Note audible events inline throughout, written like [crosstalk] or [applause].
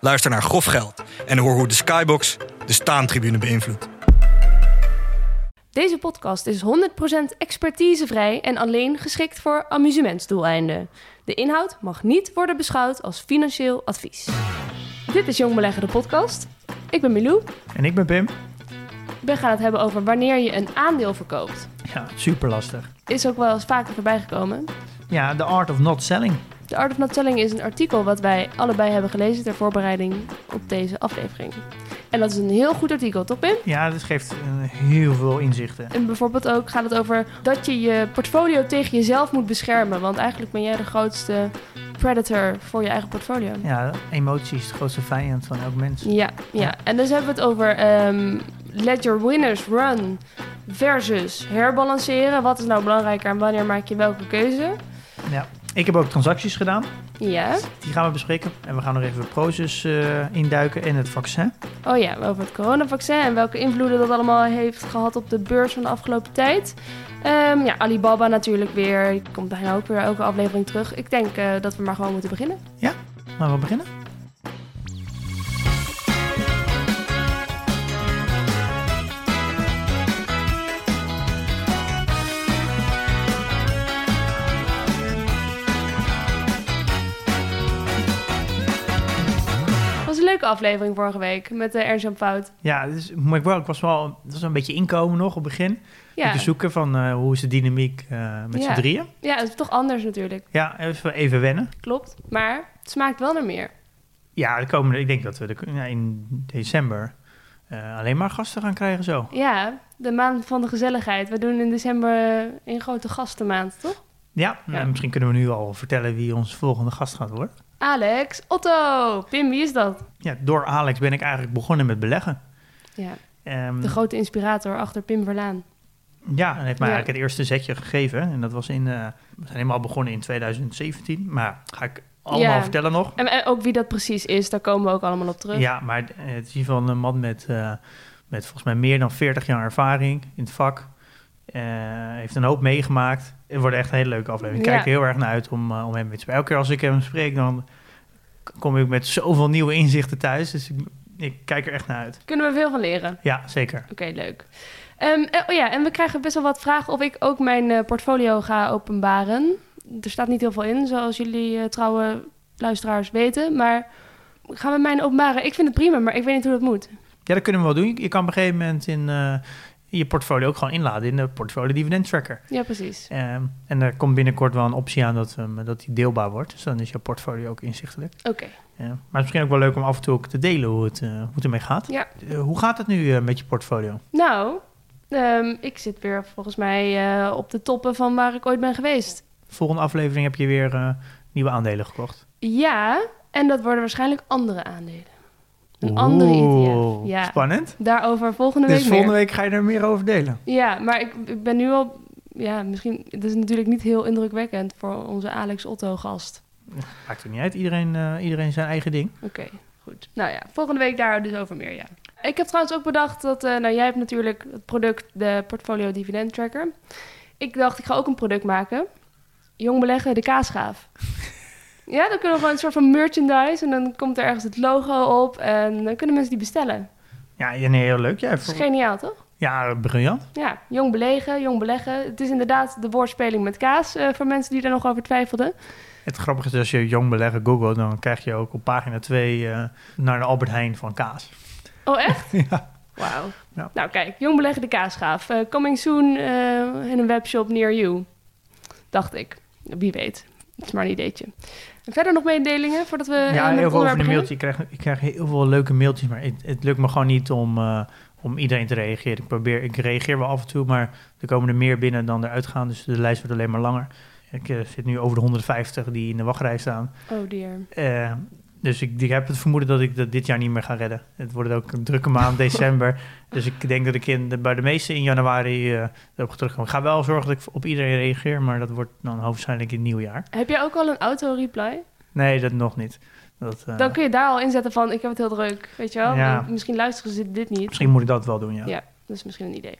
Luister naar Grof Geld en hoor hoe de Skybox de staantribune beïnvloedt. Deze podcast is 100% expertisevrij en alleen geschikt voor amusementsdoeleinden. De inhoud mag niet worden beschouwd als financieel advies. Dit is Jong Beleggen, de podcast. Ik ben Milou. En ik ben Pim. We gaan het hebben over wanneer je een aandeel verkoopt. Ja, super lastig. Is ook wel eens vaker voorbij gekomen. Ja, The Art of Not Selling. The Art of Not Selling is een artikel wat wij allebei hebben gelezen ter voorbereiding op deze aflevering. En dat is een heel goed artikel, toch Pim? Ja, dat geeft heel veel inzichten. En bijvoorbeeld ook gaat het over dat je je portfolio tegen jezelf moet beschermen. Want eigenlijk ben jij de grootste predator voor je eigen portfolio. Ja, emotie is de grootste vijand van elk mens. Ja, ja. en dus hebben we het over ehm, let your winners run versus herbalanceren. Wat is nou belangrijker en wanneer maak je welke keuze? Ja. Ik heb ook transacties gedaan. Ja. Die gaan we bespreken. En we gaan nog even Proces uh, induiken en het vaccin. Oh ja, over het coronavaccin en welke invloeden dat allemaal heeft gehad op de beurs van de afgelopen tijd. Um, ja, Alibaba natuurlijk weer. Die komt bijna ook weer elke aflevering terug. Ik denk uh, dat we maar gewoon moeten beginnen. Ja, laten we beginnen. Aflevering vorige week met uh, Ernst Fout. Ja, dus, maar ik, ik was wel, dat was een beetje inkomen nog op het begin. Ja. Te zoeken van uh, hoe is de dynamiek uh, met ja. z'n drieën. Ja, het is toch anders natuurlijk. Ja, even, even wennen. Klopt, maar het smaakt wel naar meer. Ja, de komende, ik denk dat we de, ja, in december uh, alleen maar gasten gaan krijgen zo. Ja, de maand van de gezelligheid. We doen in december een grote gastenmaand, toch? Ja, ja. Nou, misschien kunnen we nu al vertellen wie onze volgende gast gaat worden. Alex Otto. Pim, wie is dat? Ja, door Alex ben ik eigenlijk begonnen met beleggen. Ja, um, de grote inspirator achter Pim Verlaan. Ja, en heeft mij ja. eigenlijk het eerste zetje gegeven. En dat was in, uh, we zijn helemaal begonnen in 2017. Maar ga ik allemaal ja. vertellen nog. En, en, ook wie dat precies is, daar komen we ook allemaal op terug. Ja, maar het is in ieder geval een man met, uh, met volgens mij meer dan 40 jaar ervaring in het vak. Uh, heeft een hoop meegemaakt. Het wordt echt een hele leuke aflevering. Ik kijk er heel erg naar uit om, uh, om hem mee te spreken. Elke keer als ik hem spreek, dan kom ik met zoveel nieuwe inzichten thuis. Dus ik, ik kijk er echt naar uit. Kunnen we veel van leren? Ja, zeker. Oké, okay, leuk. Um, oh ja, en we krijgen best wel wat vragen of ik ook mijn uh, portfolio ga openbaren. Er staat niet heel veel in, zoals jullie uh, trouwe luisteraars weten. Maar gaan we mijn openbaren? Ik vind het prima, maar ik weet niet hoe dat moet. Ja, dat kunnen we wel doen. Je kan op een gegeven moment in, uh, je portfolio ook gewoon inladen in de portfolio dividend tracker. Ja, precies. Um, en er komt binnenkort wel een optie aan dat, um, dat die deelbaar wordt. Dus dan is je portfolio ook inzichtelijk. Oké. Okay. Maar het is misschien ook wel leuk om af en toe ook te delen hoe het, uh, hoe het ermee gaat. Ja. Uh, hoe gaat het nu uh, met je portfolio? Nou, um, ik zit weer volgens mij op de toppen van waar ik ooit ben geweest. Volgende aflevering heb je weer nieuwe aandelen gekocht. Ja, en dat worden waarschijnlijk andere aandelen. Een Oeh, andere ETF. Ja. Spannend. Daarover volgende dus week volgende meer. week ga je er meer over delen. Ja, maar ik, ik ben nu al... Ja, misschien... Het is natuurlijk niet heel indrukwekkend voor onze Alex Otto gast. Maakt er niet uit. Iedereen, uh, iedereen zijn eigen ding. Oké, okay, goed. Nou ja, volgende week daar dus over meer, ja. Ik heb trouwens ook bedacht dat... Uh, nou, jij hebt natuurlijk het product, de Portfolio Dividend Tracker. Ik dacht, ik ga ook een product maken. Jong beleggen, de kaasgaaf. Ja, dan kunnen we gewoon een soort van merchandise. En dan komt er ergens het logo op. En dan kunnen mensen die bestellen. Ja, ja nee, heel leuk. Ja, dat is geniaal, toch? Ja, briljant. Ja, jong belegen, jong beleggen. Het is inderdaad de woordspeling met kaas... Uh, voor mensen die daar nog over twijfelden. Het grappige is, als je jong beleggen googelt... dan krijg je ook op pagina 2 uh, naar de Albert Heijn van kaas. Oh, echt? [laughs] ja. Wauw. Ja. Nou, kijk. Jong beleggen de kaasgaaf. Uh, coming soon in een webshop near you. Dacht ik. Wie weet. Dat is maar een ideetje. Verder nog mededelingen voordat we. Ja, heel veel over de mailtje. Ik krijg, ik krijg heel veel leuke mailtjes, maar het, het lukt me gewoon niet om, uh, om iedereen te reageren. Ik probeer, ik reageer wel af en toe, maar er komen er meer binnen dan eruit gaan. Dus de lijst wordt alleen maar langer. Ik uh, zit nu over de 150 die in de wachtrij staan. Oh dear. Uh, Dus ik, ik heb het vermoeden dat ik dat dit jaar niet meer ga redden. Het wordt ook een drukke maand, [laughs] december. Dus ik denk dat ik in de, bij de meeste in januari uh, erop terugkom. Ik ga wel zorgen dat ik op iedereen reageer, maar dat wordt dan waarschijnlijk in het nieuwjaar. Heb je ook al een auto-reply? Nee, dat nog niet. Dat, uh... Dan kun je daar al inzetten van, ik heb het heel druk, weet je wel? Ja. Misschien luisteren ze dit niet. Misschien moet ik dat wel doen, ja. Ja, dat is misschien een idee.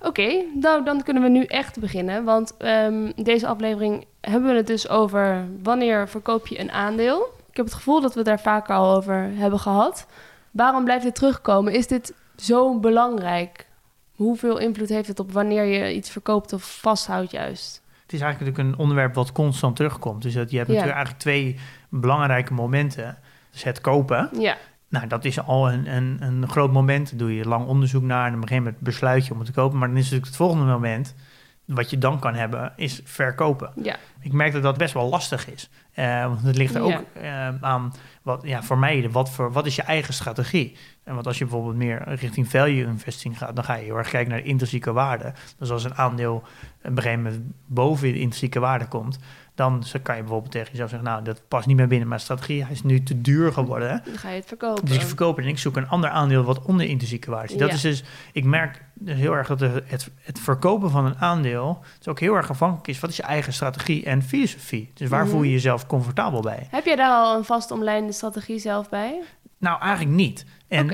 Oké, nou dan kunnen we nu echt beginnen. Want um, deze aflevering hebben we het dus over wanneer verkoop je een aandeel. Ik heb het gevoel dat we daar vaker al over hebben gehad. Waarom blijft dit terugkomen? Is dit zo belangrijk? Hoeveel invloed heeft het op wanneer je iets verkoopt of vasthoudt juist? Het is eigenlijk natuurlijk een onderwerp wat constant terugkomt. Dus dat je hebt natuurlijk eigenlijk twee belangrijke momenten. Dus het kopen. Ja. Nou, dat is al een, een, een groot moment. Daar doe je lang onderzoek naar en op een gegeven moment besluit je om het te kopen. Maar dan is natuurlijk het volgende moment, wat je dan kan hebben, is verkopen. Ja. Ik merk dat dat best wel lastig is. Uh, want het ligt er ook uh, aan, wat, ja, voor mij, wat, voor, wat is je eigen strategie? En want als je bijvoorbeeld meer richting value investing gaat, dan ga je heel erg kijken naar de intrinsieke waarde. Dus als een aandeel op een gegeven moment boven de intrinsieke waarde komt, dan kan je bijvoorbeeld tegen jezelf zeggen, nou, dat past niet meer binnen mijn strategie. Hij is nu te duur geworden. Dan ga je het verkopen. Dus ik verkoop en ik zoek een ander aandeel wat onder intrinsieke waarde zit. Dat is dus, ik merk dus heel erg dat het, het verkopen van een aandeel dus ook heel erg afhankelijk is. Wat is je eigen strategie en filosofie? Dus waar mhm. voel je jezelf comfortabel bij? Heb je daar al een vast omlijnde strategie zelf bij? Nou, eigenlijk niet. En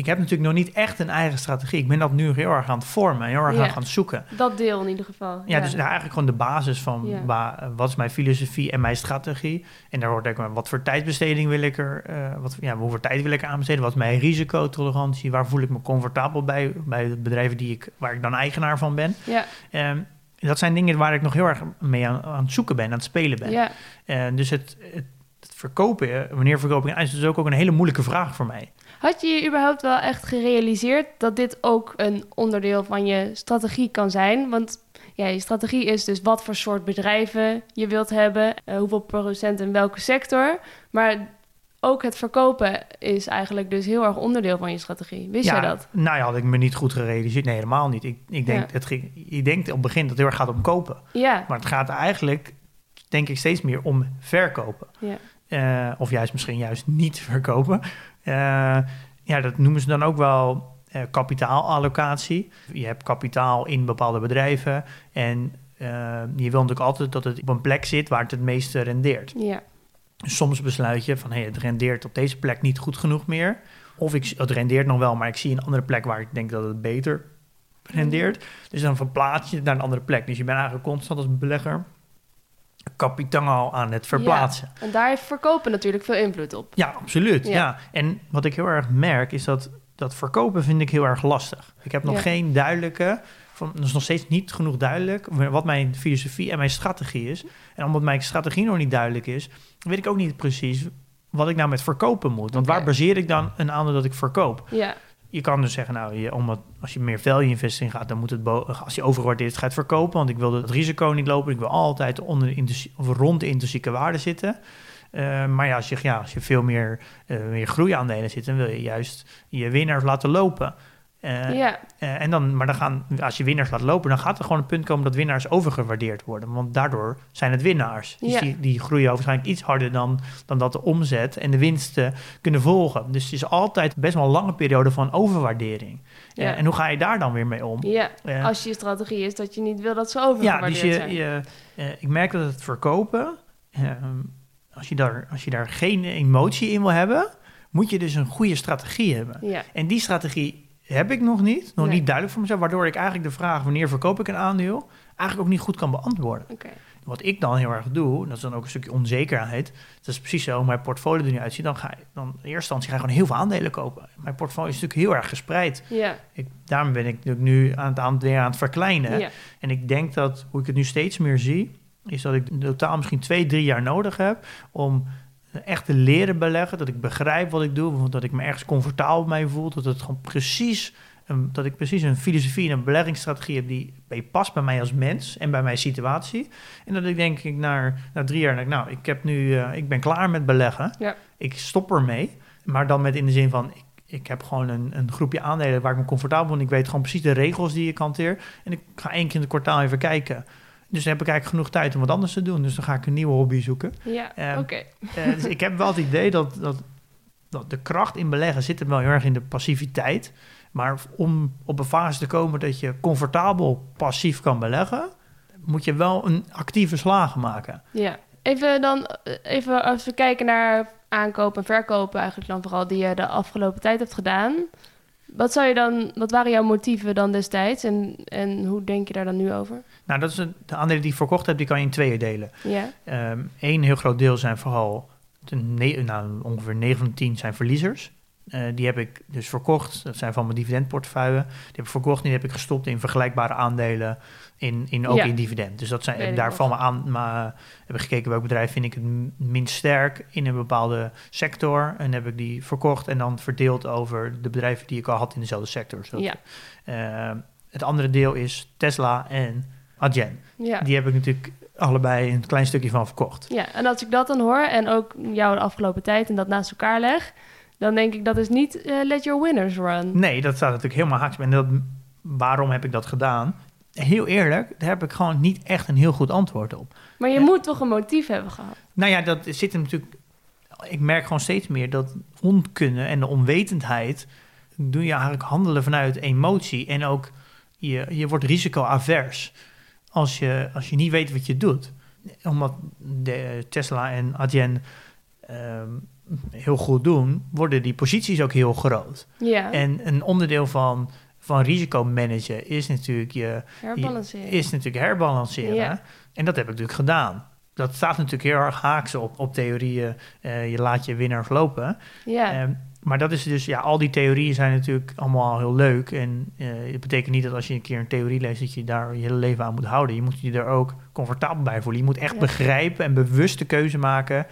ik heb natuurlijk nog niet echt een eigen strategie. Ik ben dat nu heel erg aan het vormen, heel erg aan het zoeken. Dat deel in ieder geval. Ja, ja. dus eigenlijk gewoon de basis van waar, wat is mijn filosofie en mijn strategie. En daar hoort ook wat voor tijdbesteding wil ik er, uh, wat, ja, hoeveel tijd wil ik aan besteden, wat is mijn risicotolerantie, waar voel ik me comfortabel bij, bij de bedrijven die ik, waar ik dan eigenaar van ben. Ja. Um, dat zijn dingen waar ik nog heel erg mee aan, aan het zoeken ben, aan het spelen ben. Ja. Uh, dus het, het, het verkopen, wanneer verkopen, is dus ook, ook een hele moeilijke vraag voor mij. Had je je überhaupt wel echt gerealiseerd dat dit ook een onderdeel van je strategie kan zijn? Want ja, je strategie is dus wat voor soort bedrijven je wilt hebben, uh, hoeveel procent in welke sector. Maar ook het verkopen is eigenlijk dus heel erg onderdeel van je strategie. Wist ja, jij dat? Nou ja, had ik me niet goed gerealiseerd. Nee, helemaal niet. Ik, ik denk, het ging, je denkt op het begin dat het heel erg gaat om kopen. Ja. Maar het gaat eigenlijk, denk ik, steeds meer om verkopen. Ja. Uh, of juist misschien juist niet verkopen. Uh, ja, dat noemen ze dan ook wel uh, kapitaalallocatie. Je hebt kapitaal in bepaalde bedrijven en uh, je wil natuurlijk altijd dat het op een plek zit waar het het meeste rendeert. Ja. Soms besluit je van hey, het rendeert op deze plek niet goed genoeg meer. Of ik, het rendeert nog wel, maar ik zie een andere plek waar ik denk dat het beter rendeert. Dus dan verplaats je het naar een andere plek. Dus je bent eigenlijk constant als belegger kapitaal aan het verplaatsen. Ja, en daar heeft verkopen natuurlijk veel invloed op. Ja, absoluut. Ja. En wat ik heel erg merk is dat dat verkopen vind ik heel erg lastig. Ik heb nog geen duidelijke, van, dat is nog steeds niet genoeg duidelijk wat mijn filosofie en mijn strategie is. En omdat mijn strategie nog niet duidelijk is, weet ik ook niet precies wat ik nou met verkopen moet. Want waar baseer ik dan een aandeel dat ik verkoop? Ja je kan dus zeggen, nou, je, omdat als je meer value investing gaat, dan moet het als je overgewaardeerd gaat verkopen, want ik wil het risico niet lopen. Ik wil altijd onder de of rond de intrinsieke waarde zitten. Uh, maar ja als, je, ja, als je veel meer, uh, meer groeiaandelen zit, dan wil je juist je winnaars laten lopen. Uh, ja. Uh, en dan, maar dan gaan, als je winnaars laat lopen, dan gaat er gewoon een punt komen dat winnaars overgewaardeerd worden. Want daardoor zijn het winnaars. Dus ja. die, die groeien waarschijnlijk iets harder dan, dan dat de omzet en de winsten kunnen volgen. Dus het is altijd best wel een lange periode van overwaardering. Ja. Uh, en hoe ga je daar dan weer mee om? Ja, als je strategie is dat je niet wil dat ze overgewaardeerd ja, dus je. Je, ik merk dat het verkopen, als, je daar, als je daar geen emotie in wil hebben, moet je dus een goede strategie hebben. En die strategie heb ik nog niet. Nog niet duidelijk voor mezelf. Waardoor ik eigenlijk de vraag wanneer verkoop ik een aandeel eigenlijk ook niet goed kan beantwoorden. Okay. Wat ik dan heel erg doe, dat is dan ook een stukje onzekerheid. Dat is precies zo hoe mijn portfolio er nu uitziet. Dan ga je, dan in eerste instantie ga gewoon heel veel aandelen kopen. Mijn portfolio is natuurlijk heel erg gespreid. Ja. Ik, daarom ben ik natuurlijk nu aan het, aan, weer aan het verkleinen. Ja. En ik denk dat, hoe ik het nu steeds meer zie, is dat ik in totaal misschien twee, drie jaar nodig heb om echt te leren beleggen. Dat ik begrijp wat ik doe. Dat ik me ergens comfortabel mee voel. Dat het gewoon precies. Dat ik precies een filosofie en een beleggingsstrategie heb die bij past bij mij als mens en bij mijn situatie. En dat ik denk ik na, na drie jaar, nou, ik heb nu, uh, ik ben klaar met beleggen. Ja. Ik stop ermee. Maar dan met in de zin van, ik, ik heb gewoon een, een groepje aandelen waar ik me comfortabel ben. Ik weet gewoon precies de regels die ik hanteer. En ik ga één keer in het kwartaal even kijken Dus dan heb ik eigenlijk genoeg tijd om wat anders te doen. Dus dan ga ik een nieuwe hobby zoeken. Ja, Ehm, oké. Eh, dus ik heb wel het idee dat, dat, dat de kracht in beleggen zit hem wel heel erg in de passiviteit. Maar om op een fase te komen dat je comfortabel passief kan beleggen, moet je wel een actieve slagen maken. Ja. Even dan, eh, even als we kijken naar aankopen en verkopen eigenlijk dan vooral die je de afgelopen tijd hebt gedaan. Wat zou je dan, wat waren jouw motieven dan destijds en, en hoe denk je daar dan nu over? Nou, dat is een, de aandelen die ik verkocht heb, die kan je in tweeën delen. Ja, Eén heel groot deel zijn vooral, de nou, ongeveer 9 van de 10 zijn verliezers. Eh, die heb ik dus verkocht. Dat zijn van mijn dividendportefeuille. Die heb ik verkocht en die heb ik gestopt in vergelijkbare aandelen. In, in ook Ja. in dividend. Dus dat zijn daarvan me aan. Maar heb ik gekeken welk bedrijf vind ik het minst sterk in een bepaalde sector. En heb ik die verkocht en dan verdeeld over de bedrijven die ik al had in dezelfde sector. Zodat, ja, eh, het andere deel is Tesla en Adyen. ja. Die heb ik natuurlijk allebei een klein stukje van verkocht. Ja, en als ik dat dan hoor en ook jou de afgelopen tijd en dat naast elkaar leg, dan denk ik dat is niet eh, let your winners run. Nee, dat staat natuurlijk helemaal haaks. En dat, waarom heb ik dat gedaan? Heel eerlijk, daar heb ik gewoon niet echt een heel goed antwoord op. Maar je Ja. moet toch een motief hebben gehad? Nou ja, dat zit er natuurlijk. Ik merk gewoon steeds meer dat onkunde en de onwetendheid. doe je eigenlijk handelen vanuit emotie. En ook je, je wordt risicoavers als je, als je niet weet wat je doet. Omdat de Tesla en Adyen ehm, heel goed doen, worden die posities ook heel groot. Ja, En een onderdeel van, van risicomanagen is natuurlijk, je, herbalanceren. is natuurlijk herbalanceren. Ja. En dat heb ik natuurlijk gedaan. Dat staat natuurlijk heel erg haaks op, op theorieën. eh, je laat je winnaars lopen. ja, Ehm, maar dat is dus, ja, al die theorieën zijn natuurlijk allemaal heel leuk. En eh, het betekent niet dat als je een keer een theorie leest, dat je daar je hele leven aan moet houden. Je moet je er ook comfortabel bij voelen. Je moet echt Ja. begrijpen en bewust de keuze maken.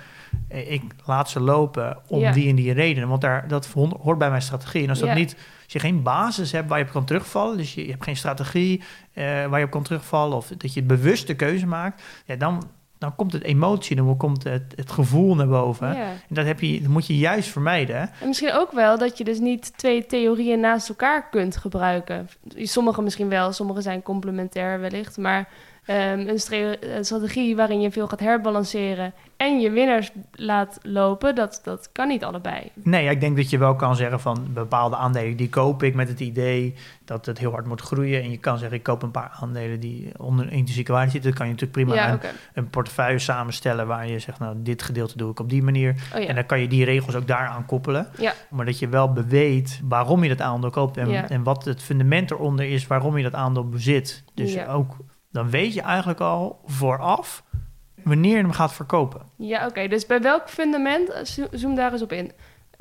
Eh, ik laat ze lopen om die en die redenen. Want daar, dat hoort bij mijn strategie. En als dat niet, als je geen basis hebt waar je op kan terugvallen, dus je, je hebt geen strategie eh, waar je op kan terugvallen, of dat je bewust de keuze maakt, ja, dan, dan komt het emotie, dan komt het, het gevoel naar boven. En dat, heb je, dat moet je juist vermijden. En misschien ook wel dat je dus niet twee theorieën naast elkaar kunt gebruiken. Sommige misschien wel, sommige zijn complementair wellicht. Maar ehm, een, een strategie waarin je veel gaat herbalanceren en je winnaars laat lopen, dat, dat kan niet allebei. Nee, ik denk dat je wel kan zeggen van bepaalde aandelen die koop ik met het idee dat het heel hard moet groeien. En je kan zeggen ik koop een paar aandelen die onder intrinsieke waarde zitten. Dan kan je natuurlijk prima ja, een, een portefeuille samenstellen waar je zegt nou dit gedeelte doe ik op die manier. Oh, ja. En dan kan je die regels ook daaraan koppelen. Ja. Maar dat je wel beweet waarom je dat aandeel koopt en, en wat het fundament eronder is waarom je dat aandeel bezit. Dus Ja. ook, dan weet je eigenlijk al vooraf wanneer je hem gaat verkopen. Ja, oké. Dus bij welk fundament, eh, zo- zoom daar eens op in.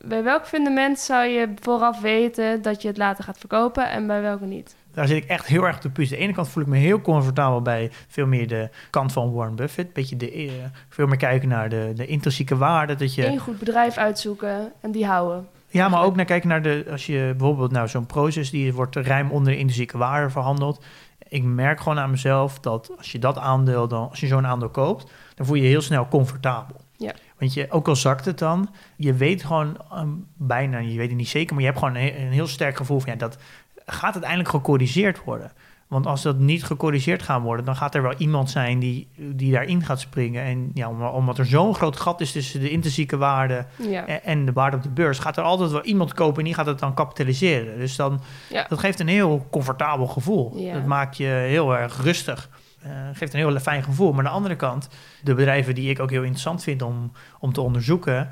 Bij welk fundament zou je vooraf weten dat je het later gaat verkopen en bij welke niet? Daar zit ik echt heel erg op de punt. Aan de ene kant voel ik me heel comfortabel bij veel meer de kant van Warren Buffett. Beetje de, eh, veel meer kijken naar de, de intrinsieke waarde. Dat je, Eén goed bedrijf uitzoeken en die houden. ja, maar ook naar kijken naar de, als je bijvoorbeeld nou zo'n proces die wordt ruim onder de intrinsieke waarde verhandeld. Ik merk gewoon aan mezelf dat als je dat aandeel dan, als je zo'n aandeel koopt, dan voel je je heel snel comfortabel. Ja. Want je, ook al zakt het dan, je weet gewoon ehm, bijna, je weet het niet zeker, maar je hebt gewoon een, een heel sterk gevoel van ja, dat gaat uiteindelijk gecorrigeerd worden. Want als dat niet gecorrigeerd gaat worden, dan gaat er wel iemand zijn die, die daarin gaat springen. En ja, om- omdat er zo'n groot gat is tussen de intrinsieke waarde Ja, en- de waarde op de beurs, gaat er altijd wel iemand kopen en die gaat het dan kapitaliseren. Dus dan, Ja. dat geeft een heel comfortabel gevoel. Ja. Dat maakt je heel erg rustig. Eh, geeft een heel fijn gevoel. Maar aan de andere kant, de bedrijven die ik ook heel interessant vind om, om te onderzoeken,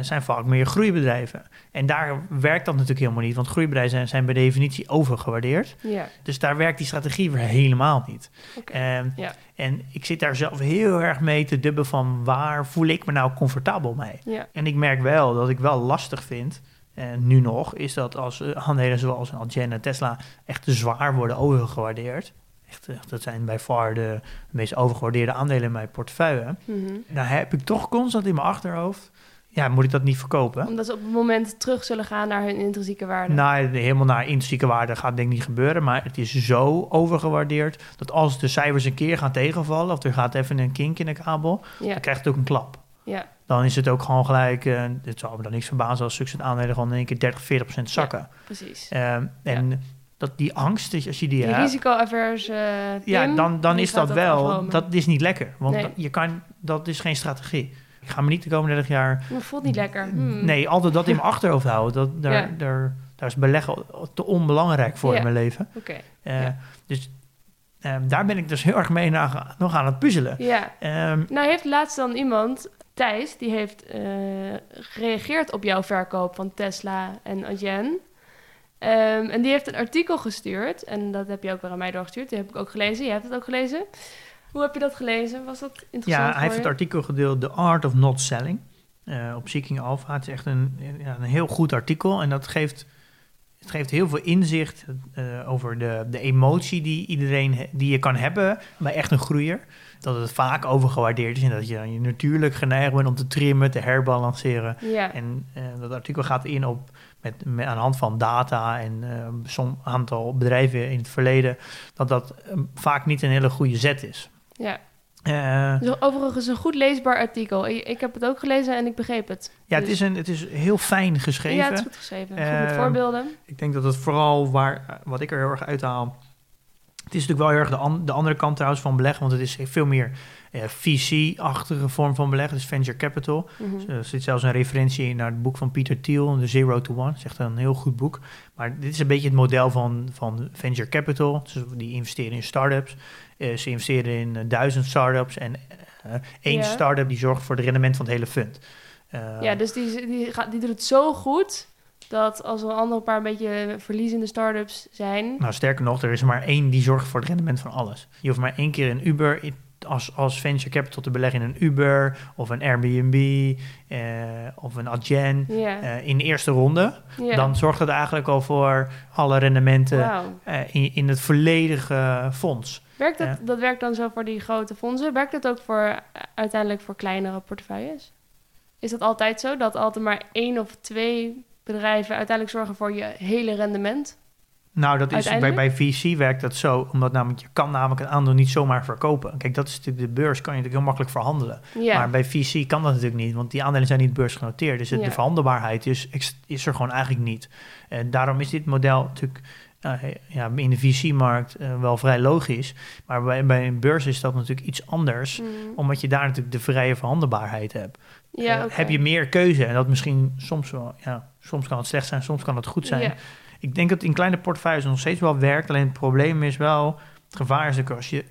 zijn vaak meer groeibedrijven. En daar werkt dat natuurlijk helemaal niet, want groeibedrijven zijn, zijn bij definitie overgewaardeerd. ja. Dus daar werkt die strategie weer helemaal niet. Oké. En, Ja. en ik zit daar zelf heel erg mee te dubben van waar voel ik me nou comfortabel mee. Ja, En ik merk wel dat ik wel lastig vind, en nu nog, is dat als eh, aandelen zoals Adyen en Tesla echt te zwaar worden overgewaardeerd. Echt, echt, dat zijn bij far de meest overgewaardeerde aandelen in mijn portefeuille. mhm. Dan heb ik toch constant in mijn achterhoofd, ja, moet ik dat niet verkopen? omdat ze op het moment terug zullen gaan naar hun intrinsieke waarde. Nou, helemaal naar intrinsieke waarde gaat denk ik niet gebeuren. Maar het is zo overgewaardeerd dat als de cijfers een keer gaan tegenvallen... of er gaat even een kink in de kabel, ja, dan krijgt het ook een klap. ja, Dan is het ook gewoon gelijk... eh dit zal me dan niks verbazen als zulke aandelen gewoon in één keer 30, 40 procent zakken. precies. Ehm, en dat die angst, als je die, Die hebt, risico-averse eh, ja, dan, dan is dat wel, dat is niet lekker. Want Nee. dat- je kan, dat is geen strategie. Ik ga me niet de komende 30 jaar, Maar voelt niet lekker. Hmm. nee, altijd dat in mijn achterhoofd houden. Dat, daar, Ja. daar, daar is beleggen te onbelangrijk voor Ja. in mijn leven. Oké. Eh. Dus eh, daar ben ik dus heel erg mee na- nog aan het puzzelen. Ja. Ehm, Nou heeft laatst dan iemand, Thijs, die heeft eh, gereageerd op jouw verkoop van Tesla en Adyen. Ehm, en die heeft een artikel gestuurd. En dat heb je ook weer aan mij doorgestuurd. Die heb ik ook gelezen. Jij hebt het ook gelezen. Hoe heb je dat gelezen? Was dat interessant Ja, hij heeft het artikel gedeeld The Art of Not Selling eh, op Seeking Alpha. Het is echt een, ja, een heel goed artikel en dat geeft, het geeft heel veel inzicht eh, over de, de emotie die iedereen die je kan hebben bij echt een groeier. Dat het vaak overgewaardeerd is en dat je, je natuurlijk geneigd bent om te trimmen, te herbalanceren. Ja. En eh, dat artikel gaat in op met, met aan de hand van data en zo'n aantal bedrijven in het verleden, dat dat vaak niet een hele goede zet is. Ja. Dus overigens een goed leesbaar artikel. Ik, heb het ook gelezen en ik begreep het. Ja, het Dus- is, een, het is heel fijn geschreven. Ja, het is goed geschreven. Goed met Ehm, voorbeelden. Ik denk dat het vooral waar, wat ik er heel erg uithaal. Het is natuurlijk wel heel erg de, an- de andere kant trouwens van beleggen, want het is veel meer eh, VC-achtige vorm van beleggen, dus venture capital. Mhm. Er zit zelfs een referentie in naar het boek van Peter Thiel, The Zero to One. Dat is echt een heel goed boek. Maar dit is een beetje het model van, van venture capital. Dus die investeren in start-ups. Eh, ze investeren in eh, duizend start-ups en één Ja. start-up die zorgt voor het rendement van het hele fund. Ja, dus die, die, gaat, die doet het zo goed dat als er een andere paar een beetje verliezende start-ups zijn. Nou, sterker nog, er is maar één die zorgt voor het rendement van alles. Je hoeft maar één keer een Uber in- als, als venture capital te beleggen in een Uber of een Airbnb eh, of een Adyen eh, in de eerste ronde. Dan zorgt het eigenlijk al voor alle rendementen eh, in, in het volledige fonds. Werkt dat, dat werkt dan zo voor die grote fondsen? Werkt dat ook voor uiteindelijk voor kleinere portefeuilles? Is dat altijd zo? Dat altijd maar één of twee bedrijven uiteindelijk zorgen voor je hele rendement? Nou, dat is bij, bij VC werkt dat zo, omdat namelijk je kan namelijk een aandeel niet zomaar verkopen. Kijk, dat is natuurlijk de beurs, kan je natuurlijk heel makkelijk verhandelen. Ja, Maar bij VC kan dat natuurlijk niet, want die aandelen zijn niet beursgenoteerd. Dus het, Ja. de verhandelbaarheid is, is er gewoon eigenlijk niet. En daarom is dit model natuurlijk eh, ja, in de VC-markt eh, wel vrij logisch. Maar bij, bij een beurs is dat natuurlijk iets anders, Mm. omdat je daar natuurlijk de vrije verhandelbaarheid hebt. ja Eh. Heb je meer keuze en dat misschien soms wel, ja, soms kan het slecht zijn, soms kan het goed zijn. Ik denk dat in kleine portefeuilles nog steeds wel werkt. Alleen het probleem is wel, het gevaar is als je,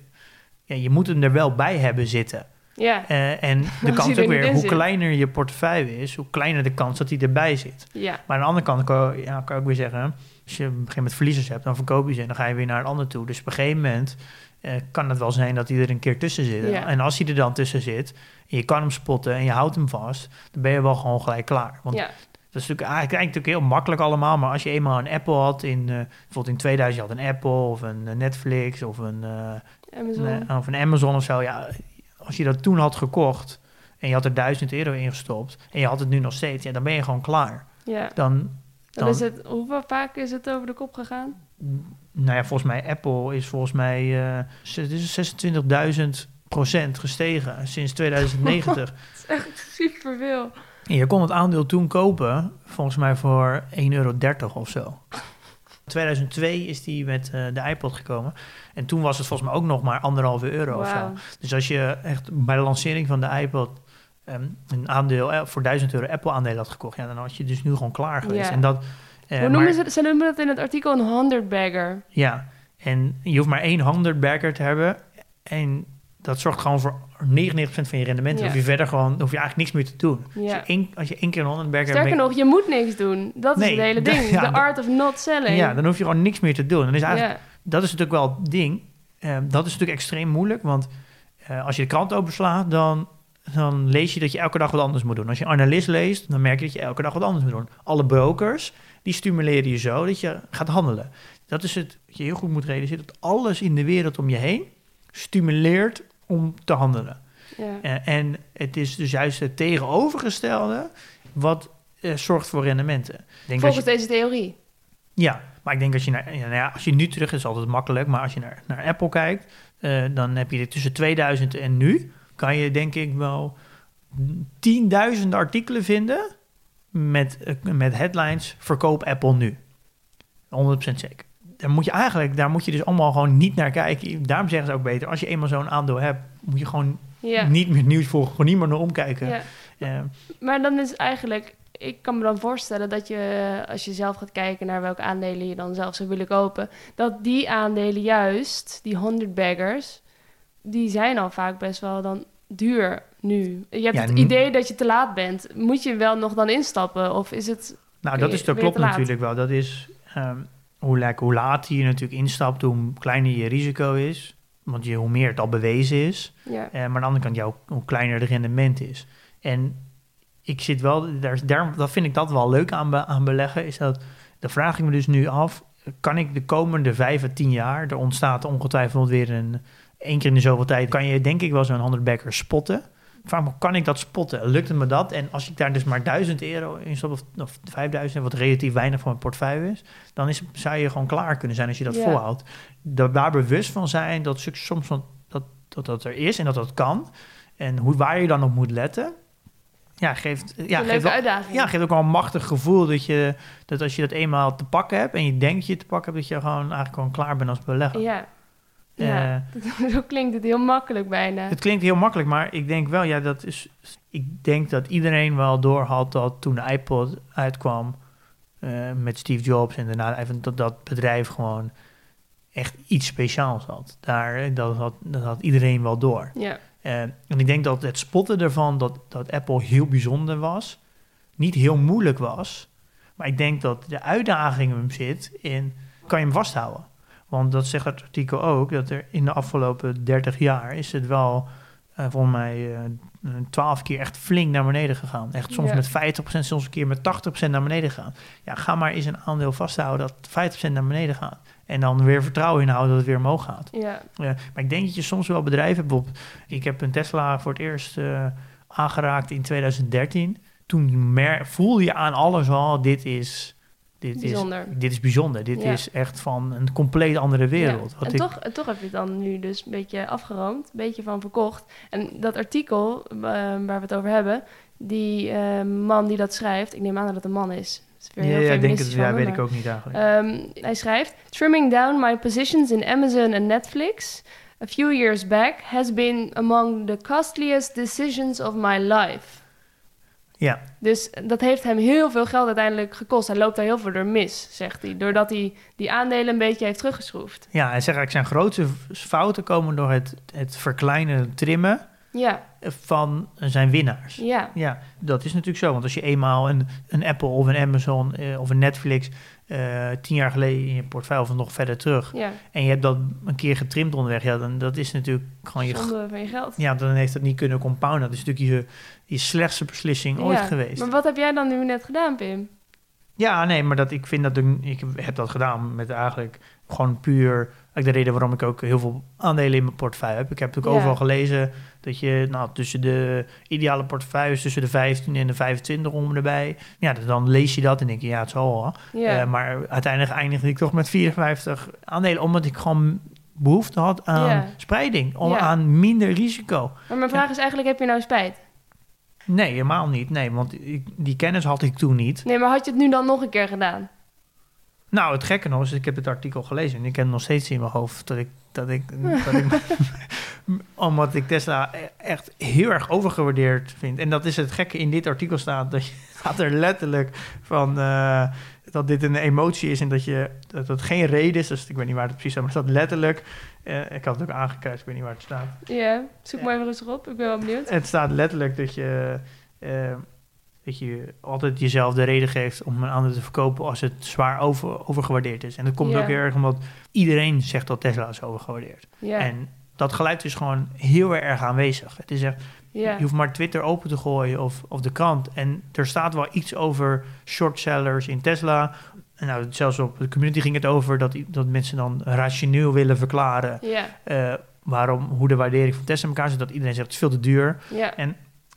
ja, je moet hem er wel bij hebben zitten. Ja, Eh, en [laughs] de kans ook weer, hoe zit. kleiner je portefeuille is, hoe kleiner de kans dat hij erbij zit. ja, Maar aan de andere kant kan, ja, kan ik ook weer zeggen, als je op een gegeven moment verliezers hebt, dan verkoop je ze en dan ga je weer naar een ander toe. Dus op een gegeven moment eh, kan het wel zijn dat hij er een keer tussen zit. Ja. En als hij er dan tussen zit, en je kan hem spotten en je houdt hem vast, dan ben je wel gewoon gelijk klaar. Want ja. Dat is natuurlijk eigenlijk, eigenlijk heel makkelijk allemaal, maar als je eenmaal een Apple had, in, eh, bijvoorbeeld in 2000 je had een Apple of een eh, Netflix of een, eh, Amazon. een- of een Amazon of zo, ja, als je dat toen had gekocht en je had er 1000 euro in gestopt en je had het nu nog steeds, ja, dan ben je gewoon klaar. ja. Dan, Dan is het, hoeveel vaak is het over de kop gegaan? nou ja, volgens mij Apple is volgens mij is 26.000 procent gestegen sinds 2090. [laughs] Dat is echt superveel. En je kon het aandeel toen kopen, volgens mij voor 1,30 euro of zo. 2002 is die met eh, de iPod gekomen. En toen was het volgens mij ook nog maar anderhalve euro of zo. Dus als je echt bij de lancering van de iPod ehm, een aandeel eh, voor 1000 euro Apple aandelen had gekocht, ja, dan had je dus nu gewoon klaar geweest. En dat, eh, Hoe noemen ze het? Ze noemen het in het artikel een hundred bagger. Ja, en je hoeft maar één handerdberger te hebben. En dat zorgt gewoon voor 99% van je rendement. Dan Ja. hoef je verder gewoon, dan hoef je eigenlijk niks meer te doen. Als, Ja. je één, als je één keer een Sterker hebt. nog, je moet niks doen. Dat is het hele dat- [laughs] ding. ja, dat- art of not selling. Ja, dan hoef je gewoon niks meer te doen. Dan is eigenlijk. Dat is natuurlijk wel het ding. Eh, dat is natuurlijk extreem moeilijk. Want eh, als je de krant openslaat, dan, dan lees je dat je elke dag wat anders moet doen. Als je analist leest, dan merk je dat je elke dag wat anders moet doen. Alle brokers, die stimuleren je zo dat je gaat handelen. Dat is het, wat je heel goed moet realiseren. Dat alles in de wereld om je heen stimuleert om te handelen. Ja. Eh, en het is dus juist het tegenovergestelde wat eh, zorgt voor rendementen. Denk Volgens je- deze theorie. ja, maar ik denk als je naar, nou ja, als je nu terug is, altijd makkelijk. Maar als je naar, naar Apple kijkt, eh, dan heb je dit tussen 2000 en nu. Kan je denk ik wel tienduizenden artikelen vinden met, met headlines: verkoop Apple nu. 100% zeker. Daar moet je eigenlijk, daar moet je dus allemaal gewoon niet naar kijken. Daarom zeggen ze ook beter, als je eenmaal zo'n aandeel hebt, moet je gewoon niet meer nieuws volgen, gewoon niet meer naar omkijken. Maar dan is eigenlijk, ik kan me dan voorstellen dat je, als je zelf gaat kijken naar welke aandelen je dan zelf zou willen kopen, dat die aandelen juist, die 100 baggers, die zijn al vaak best wel dan duur nu. Je hebt Ja, het idee dat je te laat bent. Moet je wel nog dan instappen? Of is het... nou, dat, is, dat klopt natuurlijk wel. Dat is ehm, hoe, like, hoe later je natuurlijk instapt, hoe kleiner je risico is. Want je, hoe meer het al bewezen is. Ja, Eh, maar aan de andere kant, ja, hoe, kleiner het rendement is. En ik zit wel, daar, daar, dat vind ik dat wel leuk aan, be- aan beleggen, is dat, dan vraag ik me dus nu af, kan ik de komende vijf à tien jaar, er ontstaat ongetwijfeld weer een, één keer in de zoveel tijd, kan je denk ik wel zo'n 100 backer spotten. Vraag me, kan ik dat spotten? Lukt het me dat? En als ik daar dus maar 1000 euro in stop, of, of 5000, wat relatief weinig voor mijn portefeuille is, dan is, zou je gewoon klaar kunnen zijn als je dat volhoudt. Daar bewust van zijn dat soms van, dat, dat dat er is en dat dat kan. En hoe, waar je dan op moet letten, ja, geeft, ja, een geeft, uitdaging. ja, geeft ook wel een machtig gevoel dat, je, dat als je dat eenmaal te pakken hebt en je denkt je te pakken hebt, dat je gewoon eigenlijk gewoon klaar bent als belegger. Ja. Ja, Eh, [laughs] zo klinkt het heel makkelijk bijna. het klinkt heel makkelijk, maar ik denk wel, ja, dat is. Ik denk dat iedereen wel door had dat toen de iPod uitkwam eh, met Steve Jobs en daarna even dat dat bedrijf gewoon echt iets speciaals had. Daar, eh, dat, had, dat had iedereen wel door. Ja, en ik denk dat het spotten ervan dat, dat Apple heel bijzonder was, niet heel moeilijk was. Maar ik denk dat de uitdaging hem zit in, kan je hem vasthouden? Want dat zegt het artikel ook, dat er in de afgelopen 30 jaar is het wel, eh, volgens mij, eh, twaalf keer echt flink naar beneden gegaan. Echt soms Ja. met 50%, soms een keer met 80% naar beneden gaan. Ja, ga maar eens een aandeel vasthouden dat 50% naar beneden gaat. En dan weer vertrouwen inhouden dat het weer omhoog gaat. ja, Ja, maar ik denk dat je soms wel bedrijven hebt. Bijvoorbeeld, ik heb een Tesla voor het eerst eh, aangeraakt in 2013. Toen mer- voelde je aan alles al, dit is, dit Bijzonder. is, dit is bijzonder. Dit Ja. is echt van een compleet andere wereld. Ja. Wat En, ik, toch, en toch heb je het dan nu dus een beetje afgeroomd, een beetje van verkocht. En dat artikel eh, waar we het over hebben, die eh, man die dat schrijft, ik neem aan dat het een man is. Ja, ja, denk het, ja, weet ik ook niet eigenlijk. Ehm, hij schrijft: Trimming down my positions in Amazon and Netflix a few years back has been among the costliest decisions of my life. Ja, Dus dat heeft hem heel veel geld uiteindelijk gekost. Hij loopt daar heel veel door mis, zegt hij. Doordat hij die aandelen een beetje heeft teruggeschroefd. ja, hij zegt eigenlijk zijn grootste fouten komen door het, het verkleinen, trimmen Ja, van zijn winnaars. ja, Ja, dat is natuurlijk zo. Want als je eenmaal een, een Apple of een Amazon eh, of een Netflix eh, tien jaar geleden in je portefeuille of nog verder terug. ja. En je hebt dat een keer getrimd onderweg. Ja, dan dat is natuurlijk gewoon je. Zonde van je geld. Ja, dan heeft dat niet kunnen compounden. Dat is natuurlijk je, je slechtste beslissing ooit geweest. Maar wat heb jij dan nu net gedaan, Pim? Ja, nee, maar dat, ik vind dat ik, ik heb dat gedaan met eigenlijk gewoon puur. De reden waarom ik ook heel veel aandelen in mijn portefeuille heb. Ik heb natuurlijk overal gelezen dat je nou, tussen de ideale portefeuilles, tussen de 15 en de 25 om erbij. Ja, dan lees je dat en denk je, ja, het zal wel. Eh, maar uiteindelijk eindigde ik toch met 54 aandelen, omdat ik gewoon behoefte had aan spreiding, om, aan minder risico. maar mijn vraag is eigenlijk, heb je nou spijt? Nee, helemaal niet. Nee, want ik, die kennis had ik toen niet. Nee, maar had je het nu dan nog een keer gedaan? Nou, het gekke nog is, ik heb het artikel gelezen en ik heb nog steeds in mijn hoofd dat ik, dat ik, [laughs] dat ik [laughs] omdat ik Tesla e- echt heel erg overgewaardeerd vind. En dat is het gekke in dit artikel staat, dat je [laughs] staat er letterlijk van eh, dat dit een emotie is en dat je dat het geen reden is. Dus ik weet niet waar het precies staat, maar het staat letterlijk. eh, ik had het ook aangekruist, ik weet niet waar het staat. Ja, zoek maar even rustig op. Ik ben wel benieuwd. Het staat letterlijk dat je, eh, dat je altijd jezelf de reden geeft om een ander te verkopen als het zwaar over, overgewaardeerd is. En dat komt ook heel erg omdat iedereen zegt dat Tesla is overgewaardeerd. Ja, En dat geluid is gewoon heel erg aanwezig. Het is echt, je hoeft maar Twitter open te gooien of, of de krant. En er staat wel iets over shortsellers in Tesla. En nou, zelfs op de community ging het over dat, dat mensen dan rationeel willen verklaren eh, waarom, hoe de waardering van Tesla in elkaar zit. Dat iedereen zegt het is veel te duur. ja.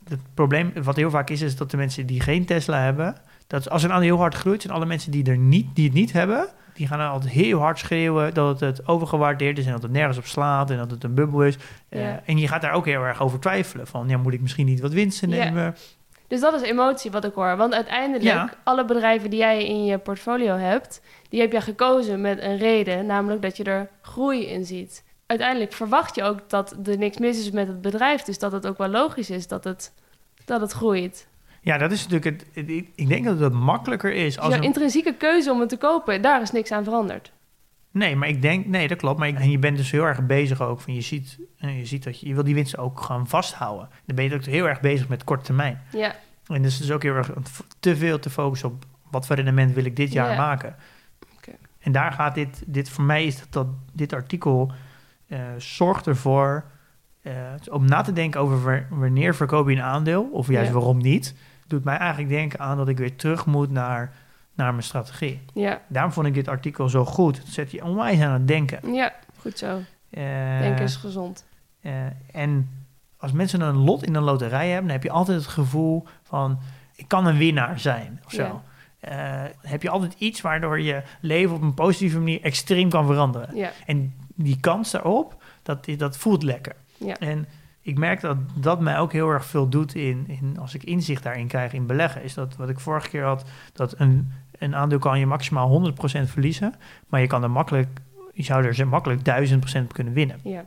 Het probleem, wat heel vaak is, is dat de mensen die geen Tesla hebben, dat als een aandeel heel hard groeit, zijn alle mensen die, er niet, die het niet hebben, die gaan dan altijd heel hard schreeuwen dat het overgewaardeerd is en dat het nergens op slaat en dat het een bubbel is. Eh, en je gaat daar ook heel erg over twijfelen. Van, ja, moet ik misschien niet wat winsten Ja. nemen? Dus dat is emotie wat ik hoor. Want uiteindelijk, Ja. alle bedrijven die jij in je portfolio hebt, die heb jij gekozen met een reden, namelijk dat je er groei in ziet. Uiteindelijk verwacht je ook dat er niks mis is met het bedrijf, dus dat het ook wel logisch is dat het, dat het groeit. Ja, dat is natuurlijk het. ik- denk dat het makkelijker is Dus als een, intrinsieke keuze om het te kopen, daar is niks aan veranderd. Nee, maar ik denk, nee, dat klopt. Maar ik, en je bent dus heel erg bezig ook. Van je, ziet, eh, je ziet dat je, je wil die winst ook gaan vasthouden. Dan ben je ook heel erg bezig met korte termijn. Ja, En dus is ook heel erg te veel te focussen op wat voor rendement wil ik dit jaar Ja. maken. Oké. En daar gaat dit, dit voor mij is dat, dat dit artikel eh, zorgt ervoor eh, om na te denken over wa- wanneer verkoop je een aandeel of juist Ja. waarom niet. Doet mij eigenlijk denken aan dat ik weer terug moet naar, naar mijn strategie. ja, Daarom vond ik dit artikel zo goed. Het zet je onwijs aan het denken. ja, goed zo. Eh, Denken is gezond. en als mensen een lot in een loterij hebben, dan heb je altijd het gevoel van ik kan een winnaar zijn of zo. Ja. Heb je altijd iets waardoor je leven op een positieve manier extreem kan veranderen. Ja, En die kans daarop, dat, dat voelt lekker. ja, En ik merk dat dat mij ook heel erg veel doet in, in als ik inzicht daarin krijg in beleggen. Is dat wat ik vorige keer had, dat een, een aandeel kan je maximaal 100% verliezen, maar je kan er makkelijk, je zou er makkelijk 1000% op kunnen winnen. ja.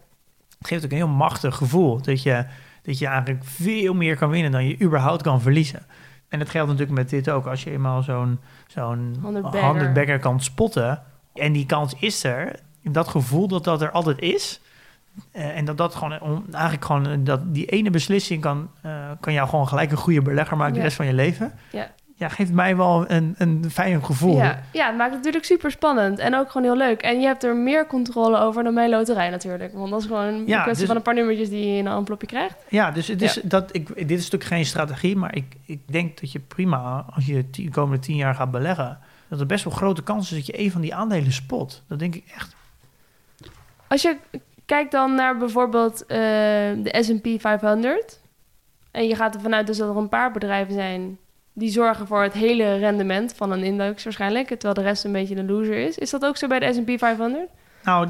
Het geeft ook een heel machtig gevoel dat je, dat je eigenlijk veel meer kan winnen dan je überhaupt kan verliezen. En dat geldt natuurlijk met dit ook. Als je eenmaal zo'n zo'n 100 bagger. 100 bagger kan spotten en die kans is er, dat gevoel dat dat er altijd is, eh, en dat dat gewoon om, eigenlijk gewoon eh, dat die ene beslissing kan, eh, kan jou gewoon gelijk een goede belegger maken de rest van je leven. Ja. Ja, geeft mij wel een, een fijn gevoel. Ja, ja, het maakt het natuurlijk super spannend en ook gewoon heel leuk. En je hebt er meer controle over dan bij loterij natuurlijk. Want dat is gewoon een kwestie dus- van een paar nummertjes die je in een envelopje krijgt. Ja, dus het is, dat, ik, dit is natuurlijk geen strategie, maar ik, ik denk dat je prima, als je de komende tien jaar gaat beleggen, dat er best wel grote kans is dat je een van die aandelen spot. Dat denk ik echt. Als je kijkt dan naar bijvoorbeeld eh, de S&P 500... en je gaat ervan uit dus dat er een paar bedrijven zijn... die zorgen voor het hele rendement van een index waarschijnlijk... terwijl de rest een beetje een loser is. Is dat ook zo bij de S&P 500? Nou,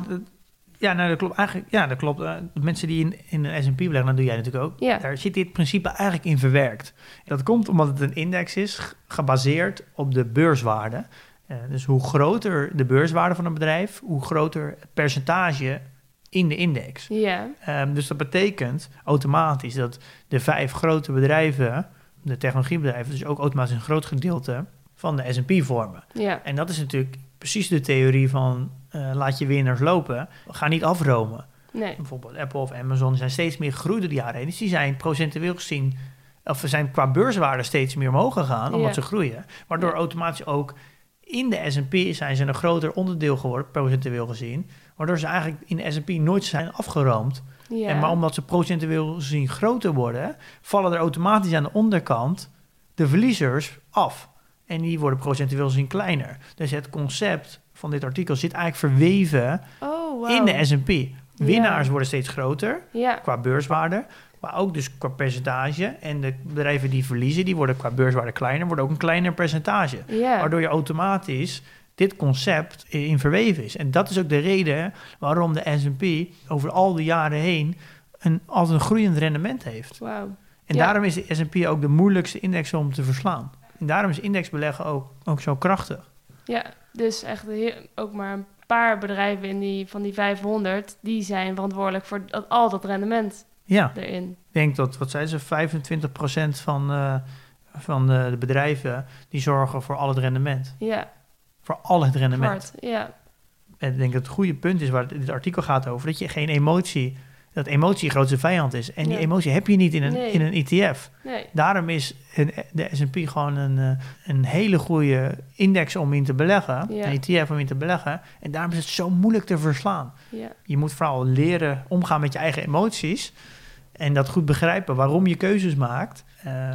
ja, nou, dat klopt eigenlijk. Ja, dat klopt. Eh, de mensen die in, in een S&P beleggen, dat doe jij natuurlijk ook. Ja. Daar zit dit principe eigenlijk in verwerkt. Dat komt omdat het een index is gebaseerd op de beurswaarde. Eh, dus hoe groter de beurswaarde van een bedrijf, hoe groter het percentage in de index. Ja, Ehm, dus dat betekent automatisch dat de vijf grote bedrijven, de technologiebedrijven, dus ook automatisch een groot gedeelte van de S&P vormen. ja, En dat is natuurlijk precies de theorie van eh, laat je winnaars lopen. Ga niet afromen. nee. Bijvoorbeeld Apple of Amazon zijn steeds meer gegroeid door de jaren heen. Dus die zijn procentueel gezien, of ze zijn qua beurswaarde steeds meer omhoog gegaan, omdat Ja. ze groeien. Waardoor Ja. automatisch ook in de S&P zijn ze een groter onderdeel geworden, procentueel gezien. Waardoor ze eigenlijk in de S&P nooit zijn afgeroomd. Ja. En maar omdat ze procentueel gezien groter worden, vallen er automatisch aan de onderkant de verliezers af. En die worden procentueel gezien kleiner. Dus het concept van dit artikel zit eigenlijk verweven Oh, wow. in de S&P. Winnaars worden steeds groter Ja, qua beurswaarde, maar ook dus qua percentage. En de bedrijven die verliezen, die worden qua beurswaarde kleiner, worden ook een kleiner percentage. Waardoor je automatisch dit concept in verweven is. En dat is ook de reden waarom de S&P over al die jaren heen een, altijd een groeiend rendement heeft. Wauw. En Ja. daarom is de S&P ook de moeilijkste index om te verslaan. En daarom is indexbeleggen ook, ook zo krachtig. Ja, dus echt ook maar een paar bedrijven in die, van die 500... die zijn verantwoordelijk voor dat, al dat rendement Ja, erin. ik denk dat, wat zijn ze, 25% van, eh, van de, de bedrijven... die zorgen voor al het rendement. Ja, Voor al het rendement. hard. Ja, En ik denk dat het goede punt is waar dit artikel gaat over... dat je geen emotie... dat emotie je grootste vijand is. En die Ja. emotie heb je niet in een, Nee. in een ETF. nee. Daarom is een- de S&P gewoon een, eh, een hele goede index om in te beleggen. Ja. Een ETF om in te beleggen. En daarom is het zo moeilijk te verslaan. Ja, Je moet vooral leren omgaan met je eigen emoties. En dat goed begrijpen waarom je keuzes maakt.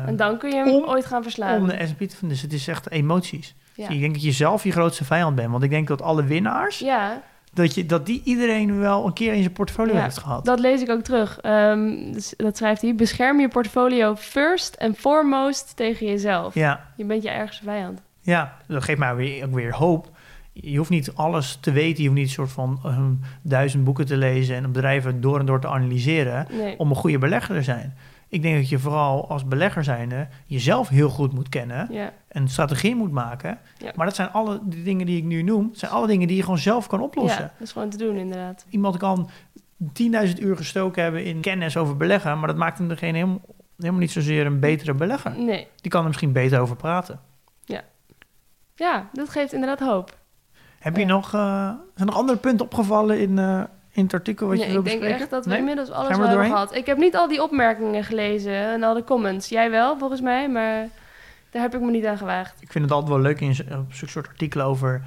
en dan kun je hem om- ooit gaan verslaan. om de S&P te vinden. Dus het is echt emoties. ja. Ik denk dat je zelf je grootste vijand bent. Want ik denk dat alle winnaars, ja, dat, je, dat die iedereen wel een keer in zijn portfolio Ja, heeft gehad. dat lees ik ook terug. Ehm, dus dat schrijft hij. Bescherm je portfolio first and foremost tegen jezelf. Ja, Je bent je ergste vijand. ja, dat geeft mij weer, ook weer hoop. Je hoeft niet alles te weten. Je hoeft niet een soort van ehm, duizend boeken te lezen... en bedrijven door en door te analyseren... Nee. om een goede belegger te zijn. ik denk dat je vooral als belegger zijnde jezelf heel goed moet kennen. Ja. Een strategie moet maken. Ja. Maar dat zijn alle die dingen die ik nu noem, zijn alle dingen die je gewoon zelf kan oplossen. ja, dat is gewoon te doen inderdaad. Iemand kan 10.000 uur gestoken hebben in kennis over beleggen, maar dat maakt hem degene helemaal, helemaal niet zozeer een betere belegger. Nee, Die kan er misschien beter over praten. ja, dat geeft inderdaad hoop. Heb je nog, eh, zijn er nog andere punten opgevallen in, eh, in het artikel wat nee, je wil ik denk bespreken? echt dat we Nee? inmiddels alles wel hebben gehad. Ik heb niet al die opmerkingen gelezen en al de comments. Jij wel, volgens mij, maar daar heb ik me niet aan gewaagd. Ik vind het altijd wel leuk in zo'n soort artikelen over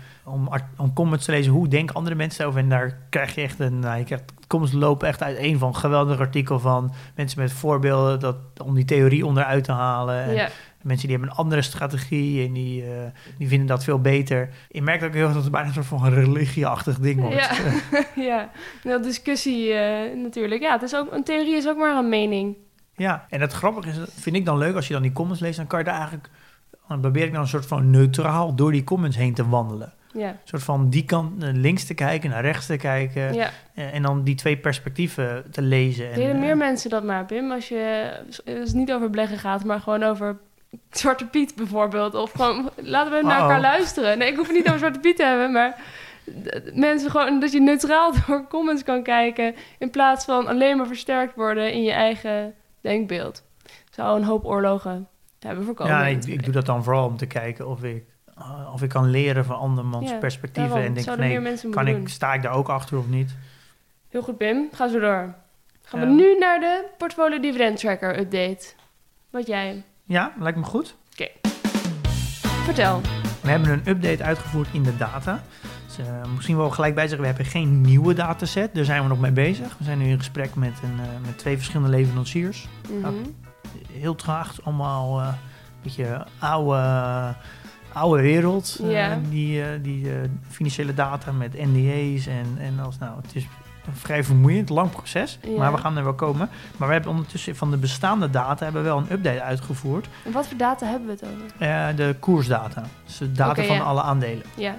om, comments te lezen. Hoe denken andere mensen over? En daar krijg je echt een. Nou, je krijgt comments lopen echt uit een van geweldig artikel van mensen met voorbeelden dat, om die theorie onderuit te halen. En Ja, Mensen die hebben een andere strategie en die, eh, die vinden dat veel beter. Je merkt ook heel erg dat het bijna een soort van religieachtig ding wordt. Ja. [laughs] ja. Nou, discussie eh, natuurlijk. Ja, het is ook, een theorie is ook maar een mening. Ja, en het grappige is, dat vind ik dan leuk als je dan die comments leest, dan kan je daar eigenlijk, dan probeer ik dan een soort van neutraal door die comments heen te wandelen. Ja, Een soort van die kant naar links te kijken, naar rechts te kijken. ja. eh, En dan die twee perspectieven te lezen. En, Delen eh, meer mensen dat maar, Pim. Als je het niet over beleggen gaat, maar gewoon over Zwarte Piet bijvoorbeeld. Of gewoon, laten we naar elkaar luisteren. Nee, ik hoef het niet over Zwarte Piet te hebben, maar mensen gewoon, dat je neutraal [laughs] door comments kan kijken. In plaats van alleen maar versterkt worden in je eigen denkbeeld. Zou een hoop oorlogen hebben voorkomen. ja, ik, ik doe dat dan vooral om te kijken of ik, eh, of ik kan leren van andermans Ja, perspectieven. Daarom en denk zouden nee, kan ik, doen. sta ik daar ook achter of niet? Heel goed, Pim. Ga zo door. Gaan we nu naar de Portfolio Dividend Tracker update. Wat jij? Ja, lijkt me goed. Vertel. We hebben een update uitgevoerd in de data. Dus, eh, misschien wel gelijk bij zeggen, we hebben geen nieuwe dataset. Daar zijn we nog mee bezig. We zijn nu in gesprek met, een, eh, met twee verschillende leveranciers. Mhm. Heel traag, allemaal eh, een beetje oude, oude wereld. Ja. die die financiële data met NDA's en, en als, nou, het is een vrij vermoeiend, lang proces. Ja. Maar we gaan er wel komen. Maar we hebben ondertussen van de bestaande data hebben we wel een update uitgevoerd. En wat voor data hebben we het over? Eh, de koersdata. Dus de data van ja. alle aandelen. Ja.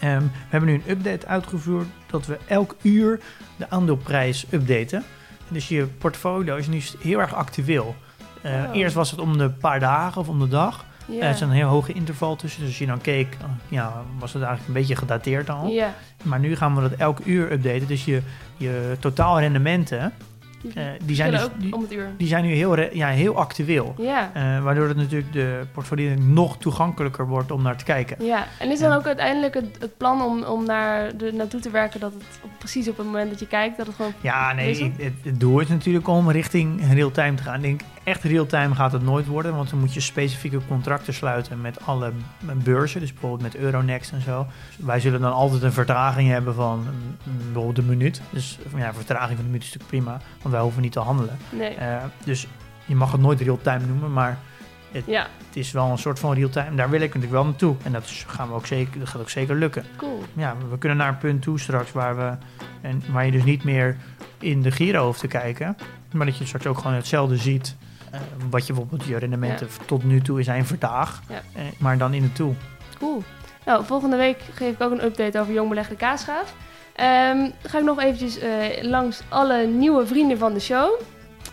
Ehm, we hebben nu een update uitgevoerd dat we elk uur de aandeelprijs updaten. Dus je portfolio is nu heel erg actueel. Eh, Oh. Eerst was het om de paar dagen of om de dag. Ja. Er is een heel hoge interval tussen. Dus als je dan keek, ja, was het eigenlijk een beetje gedateerd al. ja. Maar nu gaan we dat elk uur updaten. Dus je, je totaal rendementen, Die, eh, die, zijn dus, die, zijn nu heel, ja, heel actueel. Ja. Eh, waardoor het natuurlijk de portfolio nog toegankelijker wordt om naar te kijken. Ja, en is dan ook uiteindelijk het, het plan om, om naar de, naartoe te werken dat het op, precies op het moment dat je kijkt, dat het gewoon... Ja, nee, het, het doel is natuurlijk om richting real-time te gaan. Ik denk, echt real-time gaat het nooit worden, want dan moet je specifieke contracten sluiten met alle beurzen, dus bijvoorbeeld met Euronext en zo. Wij zullen dan altijd een vertraging hebben van mm, bijvoorbeeld een minuut. Dus ja, een vertraging van een minuut is natuurlijk prima, want wij hoeven niet te handelen. Nee. Eh, dus je mag het nooit real-time noemen, maar Ja, het is wel een soort van real-time. Daar wil ik natuurlijk wel naartoe. En dat, is, gaan we ook zeker, dat gaat ook zeker lukken. cool. ja, we kunnen naar een punt toe straks waar, we, en, waar je dus niet meer in de Giro hoeft te kijken, maar dat je straks ook gewoon hetzelfde ziet. Eh, wat je bijvoorbeeld je rendementen tot nu toe zijn vandaag, Ja. eh, maar dan in het toe. Cool. Nou, volgende week geef ik ook een update over Jong Belegde Kaasgaaf. Ehm, dan ga ik nog eventjes eh, langs alle nieuwe vrienden van de show.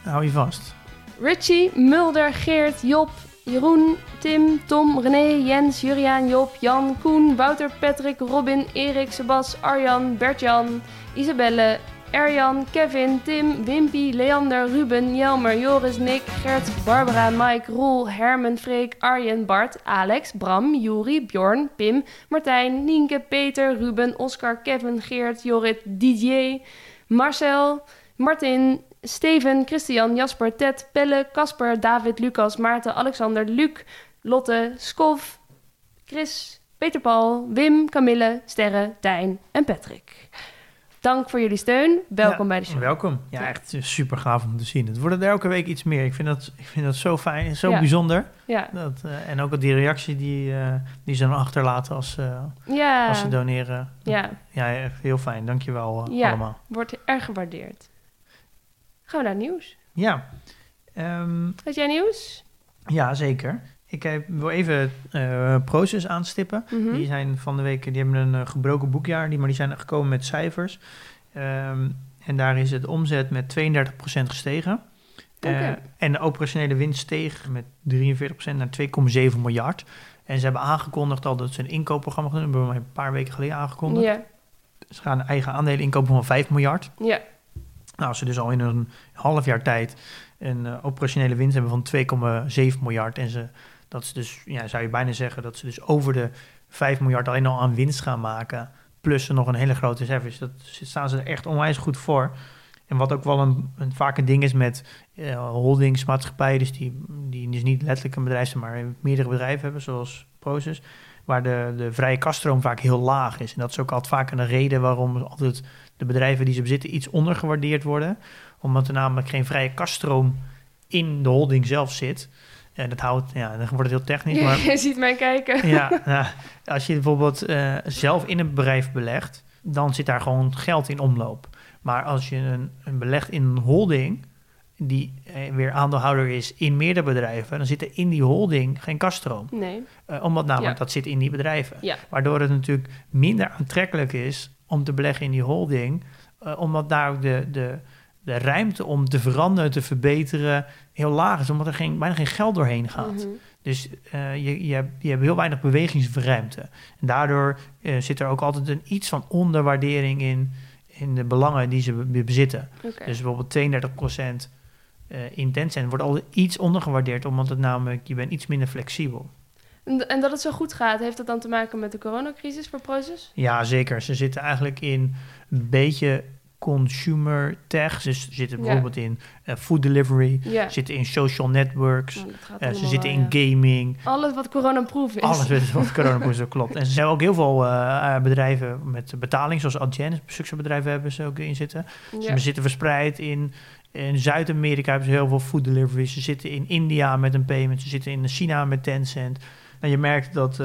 Hou je vast. Richie, Mulder, Geert, Job, Jeroen, Tim, Tom, René, Jens, Juriaan, Job, Jan, Koen, Wouter, Patrick, Robin, Erik, Sebas, Arjan, Bertjan, Isabelle, Erjan, Kevin, Tim, Wimpy, Leander, Ruben, Jelmer, Joris, Nick, Gert, Barbara, Mike, Roel, Hermen, Freek, Arjen, Bart, Alex, Bram, Juri, Bjorn, Pim, Martijn, Nienke, Peter, Ruben, Oscar, Kevin, Geert, Jorrit, Didier, Marcel, Martin, Steven, Christian, Jasper, Ted, Pelle, Casper, David, Lucas, Maarten, Alexander, Luc, Lotte, Skof, Chris, Peter Paul, Wim, Camille, Sterre, Tijn en Patrick. Dank voor jullie steun. Welkom Ja, bij de show. Welkom. Ja, echt super gaaf om te zien. Het wordt er elke week iets meer. Ik vind dat, ik vind dat zo fijn, zo Ja. bijzonder. Ja, Dat, eh, en ook die reactie die, eh, die ze dan achterlaten als, eh, ja, als ze doneren. ja, Ja, heel fijn. Dankjewel Ja. allemaal. wordt erg gewaardeerd. Gaan we naar nieuws. Ja, Had jij nieuws? ja zeker. Ik heb, wil even eh Proces aanstippen. Mhm. Die zijn van de week, die hebben een eh, gebroken boekjaar, die, maar die zijn gekomen met cijfers. Ehm, en daar is het omzet met 32% gestegen. Eh, en de operationele winst steeg met 43% naar 2,7 miljard. En ze hebben aangekondigd al dat ze een inkoopprogramma gaan doen. Dat hebben we een paar weken geleden aangekondigd. Ze gaan eigen aandelen inkopen van 5 miljard. ja. Nou, als ze dus al in een half jaar tijd een operationele winst hebben van 2,7 miljard. En ze, dat is dus, ja, zou je bijna zeggen dat ze dus over de 5 miljard alleen al aan winst gaan maken. Plus nog een hele grote service. Dat staan ze er echt onwijs goed voor. En wat ook wel een, een vaak een ding is met eh, holdingsmaatschappijen, dus die, die dus niet letterlijk een bedrijf zijn, maar meerdere bedrijven hebben, zoals Proces, waar de, de vrije kaststroom vaak heel laag is. En dat is ook altijd vaak een reden waarom altijd de bedrijven die ze bezitten iets ondergewaardeerd worden. Omdat er namelijk geen vrije kaststroom in de holding zelf zit. En dat houdt, ja, dan wordt het heel technisch, maar Je [laughs] ziet mij kijken. ja, [laughs] nou, als je bijvoorbeeld eh, zelf in een bedrijf belegt, dan zit daar gewoon geld in omloop. Maar als je een, een belegt in een holding, die eh, weer aandeelhouder is in meerdere bedrijven, dan zit er in die holding geen kaststroom. Nee. Eh, omdat namelijk Ja. dat zit in die bedrijven. Ja. Waardoor het natuurlijk minder aantrekkelijk is om te beleggen in die holding, omdat daar ook de, de, de ruimte om te veranderen, te verbeteren, heel laag is, omdat er geen, bijna geen geld doorheen gaat. Mhm. Dus eh, je, je, hebt, je hebt heel weinig bewegingsruimte. En daardoor eh, zit er ook altijd een iets van onderwaardering in, in de belangen die ze be- bezitten. Dus bijvoorbeeld 32% eh in Tencent wordt altijd iets ondergewaardeerd, omdat het namelijk, je bent iets minder flexibel. En, en dat het zo goed gaat, heeft dat dan te maken met de coronacrisis voor Proces? Ja, zeker. Ze zitten eigenlijk in een beetje consumer tech. Ze zitten Ja. bijvoorbeeld in eh, food delivery, Ja. zitten in social networks, eh, ze zitten in gaming. Alles wat coronaproof is. Alles wat- [laughs] coronavirus ook klopt. En ze zijn ook heel veel eh, bedrijven met betaling, zoals Adyen, succesbedrijven hebben ze ook in zitten. Ze zitten verspreid in, in Zuid-Amerika, hebben ze heel veel food delivery. Ze zitten in India met een payment, ze zitten in China met Tencent. En je merkt dat,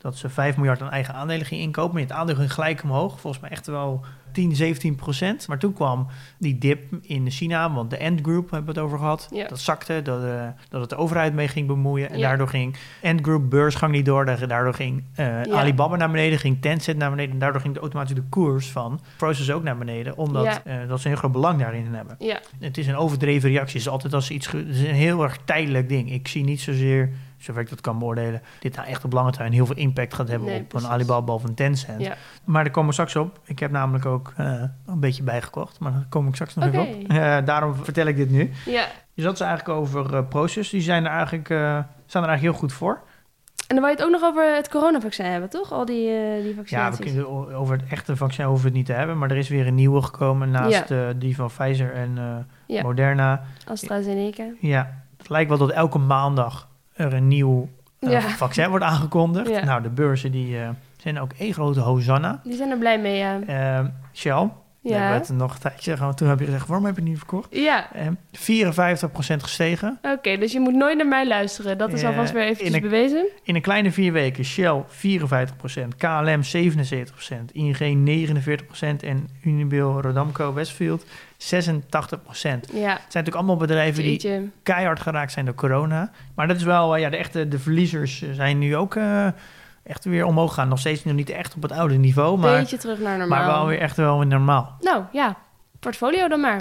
dat ze 5 miljard aan eigen aandelen gingen inkopen. Maar het aandeel ging gelijk omhoog, volgens mij echt wel 10, 17 procent. Maar toen kwam die dip in China, want de Ant Group hebben we het over gehad. Ja. Dat zakte, dat, eh, dat het de overheid mee ging bemoeien. En Ja. daardoor ging Ant Group beursgang niet door. Daar- Daardoor ging eh, Ja. Alibaba naar beneden, ging Tencent naar beneden. En daardoor ging de automatisch de koers van Proces ook naar beneden. Omdat eh, dat ze een heel groot belang daarin hebben. Het is een overdreven reactie. Het is altijd als iets. Het is een heel erg tijdelijk ding. Ik zie niet zozeer, zover ik dat kan beoordelen, dit nou echt op lange termijn heel veel impact gaat hebben Nee, op precies. een Alibaba of een Tencent. ja. Maar daar komen we straks op. Ik heb namelijk ook eh, een beetje bijgekocht, maar daar kom ik straks nog even op. [laughs] Eh, daarom vertel ik dit nu. ja. Dus dat is eigenlijk over eh Proces. Die zijn er eigenlijk, staan er eigenlijk heel goed voor. En dan wil je het ook nog over het coronavaccin hebben, toch? Al die, eh die Ja, we kunnen over het echte vaccin hoeven we het niet te hebben. Maar er is weer een nieuwe gekomen naast die van Pfizer en Ja. Moderna. AstraZeneca. Ja, het lijkt wel dat elke maandag er een nieuw eh, Ja. vaccin wordt aangekondigd. Ja. Nou, de beurzen die, eh, zijn ook één grote hosanna. Die zijn er blij mee, ja. Eh, Shell, daar hebben Ja. het nog een tijdje gewoon, toen heb je gezegd, waarom heb je het niet verkocht? Ja, Eh 54% gestegen. oké. dus je moet nooit naar mij luisteren. Dat is Eh, alvast weer eventjes in een- bewezen. In een kleine vier weken Shell 54%, KLM 77%, ING 49% en Unibail Rodamco Westfield 86%. Het zijn Ja, natuurlijk allemaal bedrijven die keihard geraakt zijn door corona. Maar dat is wel, eh, ja, de echte de verliezers eh, zijn nu ook eh, echt weer omhoog gaan. Nog steeds nog niet echt op het oude niveau, maar, Beetje terug naar normaal. maar wel weer echt wel weer normaal. Nou, ja. Portfolio dan maar.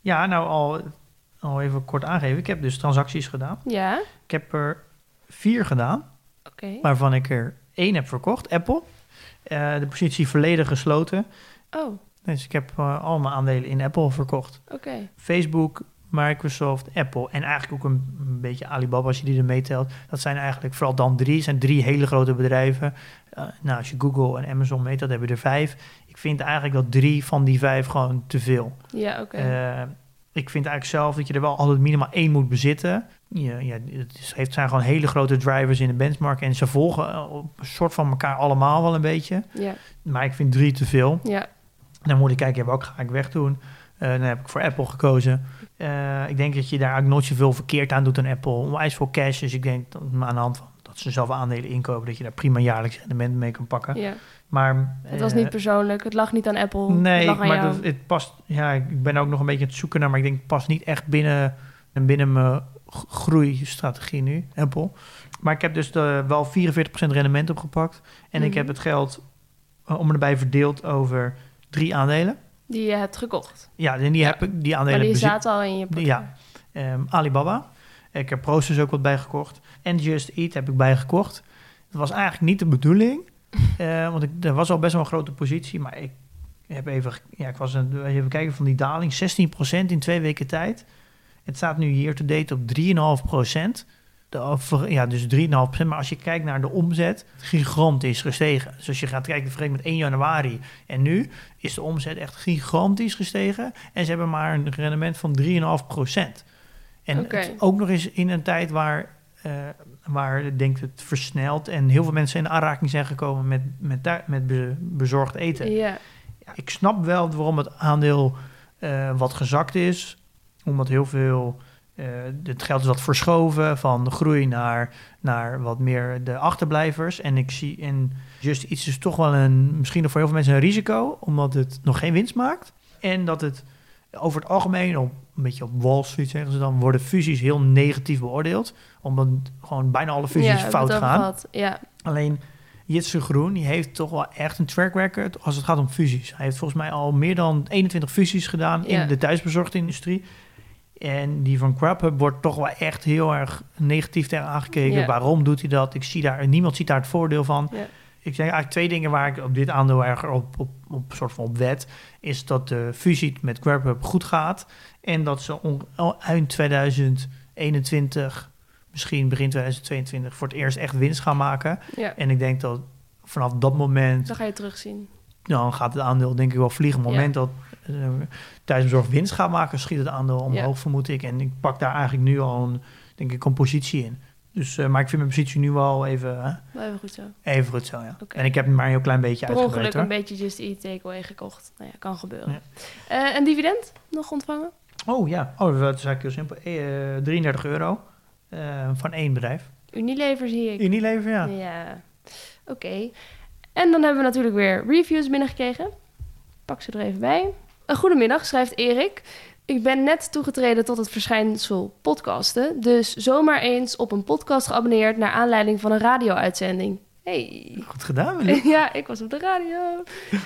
Ja, nou al, al even kort aangeven. Ik heb dus transacties gedaan. Ja, Ik heb er vier gedaan, oké. waarvan ik er één heb verkocht, Apple. De positie volledig gesloten. Oh, Dus ik heb uh, al mijn aandelen in Apple verkocht. oké. Facebook, Microsoft, Apple en eigenlijk ook een, een beetje Alibaba als je die er meetelt. Dat zijn eigenlijk vooral dan drie. Het zijn drie hele grote bedrijven. Uh, nou, als je Google en Amazon meetelt, heb je er vijf. Ik vind eigenlijk dat drie van die vijf gewoon te veel. Ja, oké. Uh, ik vind eigenlijk zelf dat je er wel altijd minimaal één moet bezitten. Ja, ja, het heeft, zijn gewoon hele grote drivers in de benchmark. En ze volgen op een soort van elkaar allemaal wel een beetje. ja, Maar ik vind drie te veel. ja. Dan moet ik kijken, welke ga ik wegdoen? Uh, dan heb ik voor Apple gekozen. Uh, ik denk dat je daar eigenlijk nooit zoveel verkeerd aan doet aan Apple. Onwijs voor cash. Dus ik denk dat aan de hand van dat ze zelf aandelen inkopen, dat je daar prima jaarlijks rendement mee kan pakken. ja. Maar, Het was niet persoonlijk. Het lag niet aan Apple. Nee, het lag aan maar dat, het past. Ja, ik ben ook nog een beetje aan het zoeken naar, maar ik denk het past niet echt binnen, binnen mijn groeistrategie nu, Apple. Maar ik heb dus de, wel 44% rendement opgepakt. En mm Mhm. -hmm. ik heb het geld om erbij verdeeld over drie aandelen. Die je hebt gekocht. Ja, en die, Ja. heb ik, die aandelen Maar die zaten al in je portfolio. Ja, Ehm, Alibaba. Ik heb Proces ook wat bijgekocht. En Just Eat heb ik bijgekocht. Dat was eigenlijk niet de bedoeling. [laughs] eh, want ik, er was al best wel een grote positie. Maar ik heb even... Ja, ik was een, even kijken van die daling. 16% in twee weken tijd. Het staat nu hier to date op 3,5%. De, ja, dus 3,5%. Maar als je kijkt naar de omzet, gigantisch gestegen. Dus als je gaat kijken, vergeleken met 1 januari en nu, is de omzet echt gigantisch gestegen. En ze hebben maar een rendement van 3,5%. En het- ook nog eens in een tijd waar, eh, waar ik denk het versnelt en heel veel mensen in aanraking zijn gekomen met, met, met be- bezorgd eten. Ik snap wel waarom het aandeel eh, wat gezakt is. Omdat heel veel... eh, het geld is wat verschoven van de groei naar, naar wat meer de achterblijvers. En ik zie in Just iets is toch wel een... Misschien voor heel veel mensen een risico. Omdat het nog geen winst maakt. En dat het over het algemeen... Op, een beetje op Wall Street zeggen ze dan... worden fusies heel negatief beoordeeld. Omdat gewoon bijna alle fusies ja, fout gaan. Ja, Alleen Jitse Groen, die heeft toch wel echt een track record als het gaat om fusies. Hij heeft volgens mij al meer dan 21 fusies gedaan Ja. in de thuisbezorgde industrie. En die van Grubhub wordt toch wel echt heel erg negatief tegen aangekeken. Ja. Waarom doet hij dat? Ik zie daar, niemand ziet daar het voordeel van. ja. Ik zeg eigenlijk twee dingen waar ik op dit aandeel erg op, op, op, soort van op wet. Is dat de fusie met Grubhub goed gaat. En dat ze al eind 2021, misschien begin 2022, voor het eerst echt winst gaan maken. ja. En ik denk dat vanaf dat moment, Dan ga je terugzien. dan gaat het aandeel denk ik wel vliegen. Op het moment dat uh, thuisbezorgd winst gaat maken, schiet het aandeel omhoog, Ja. vermoed ik. En ik pak daar eigenlijk nu al een, denk ik, een positie in. Dus, eh, maar ik vind mijn positie nu wel even, eh, Wel even goed zo. even goed zo, ja. En ik heb maar een heel klein beetje uitgebreid, ongeluk een beetje Just Eat Takeaway gekocht. Nou ja, kan gebeuren. Ja. Eh, een dividend nog ontvangen? Oh ja, oh, dat is eigenlijk heel simpel. Eh, 33 euro eh, van één bedrijf. Unilever zie ik. Unilever, ja. Ja. Oké. En dan hebben we natuurlijk weer reviews binnengekregen. Pak ze er even bij. Een goedemiddag, schrijft Erik. Ik ben net toegetreden tot het verschijnsel podcasten. Dus zomaar eens op een podcast geabonneerd naar aanleiding van een radio-uitzending. Hey. Goed gedaan, Willy. [laughs] Ja, ik was op de radio.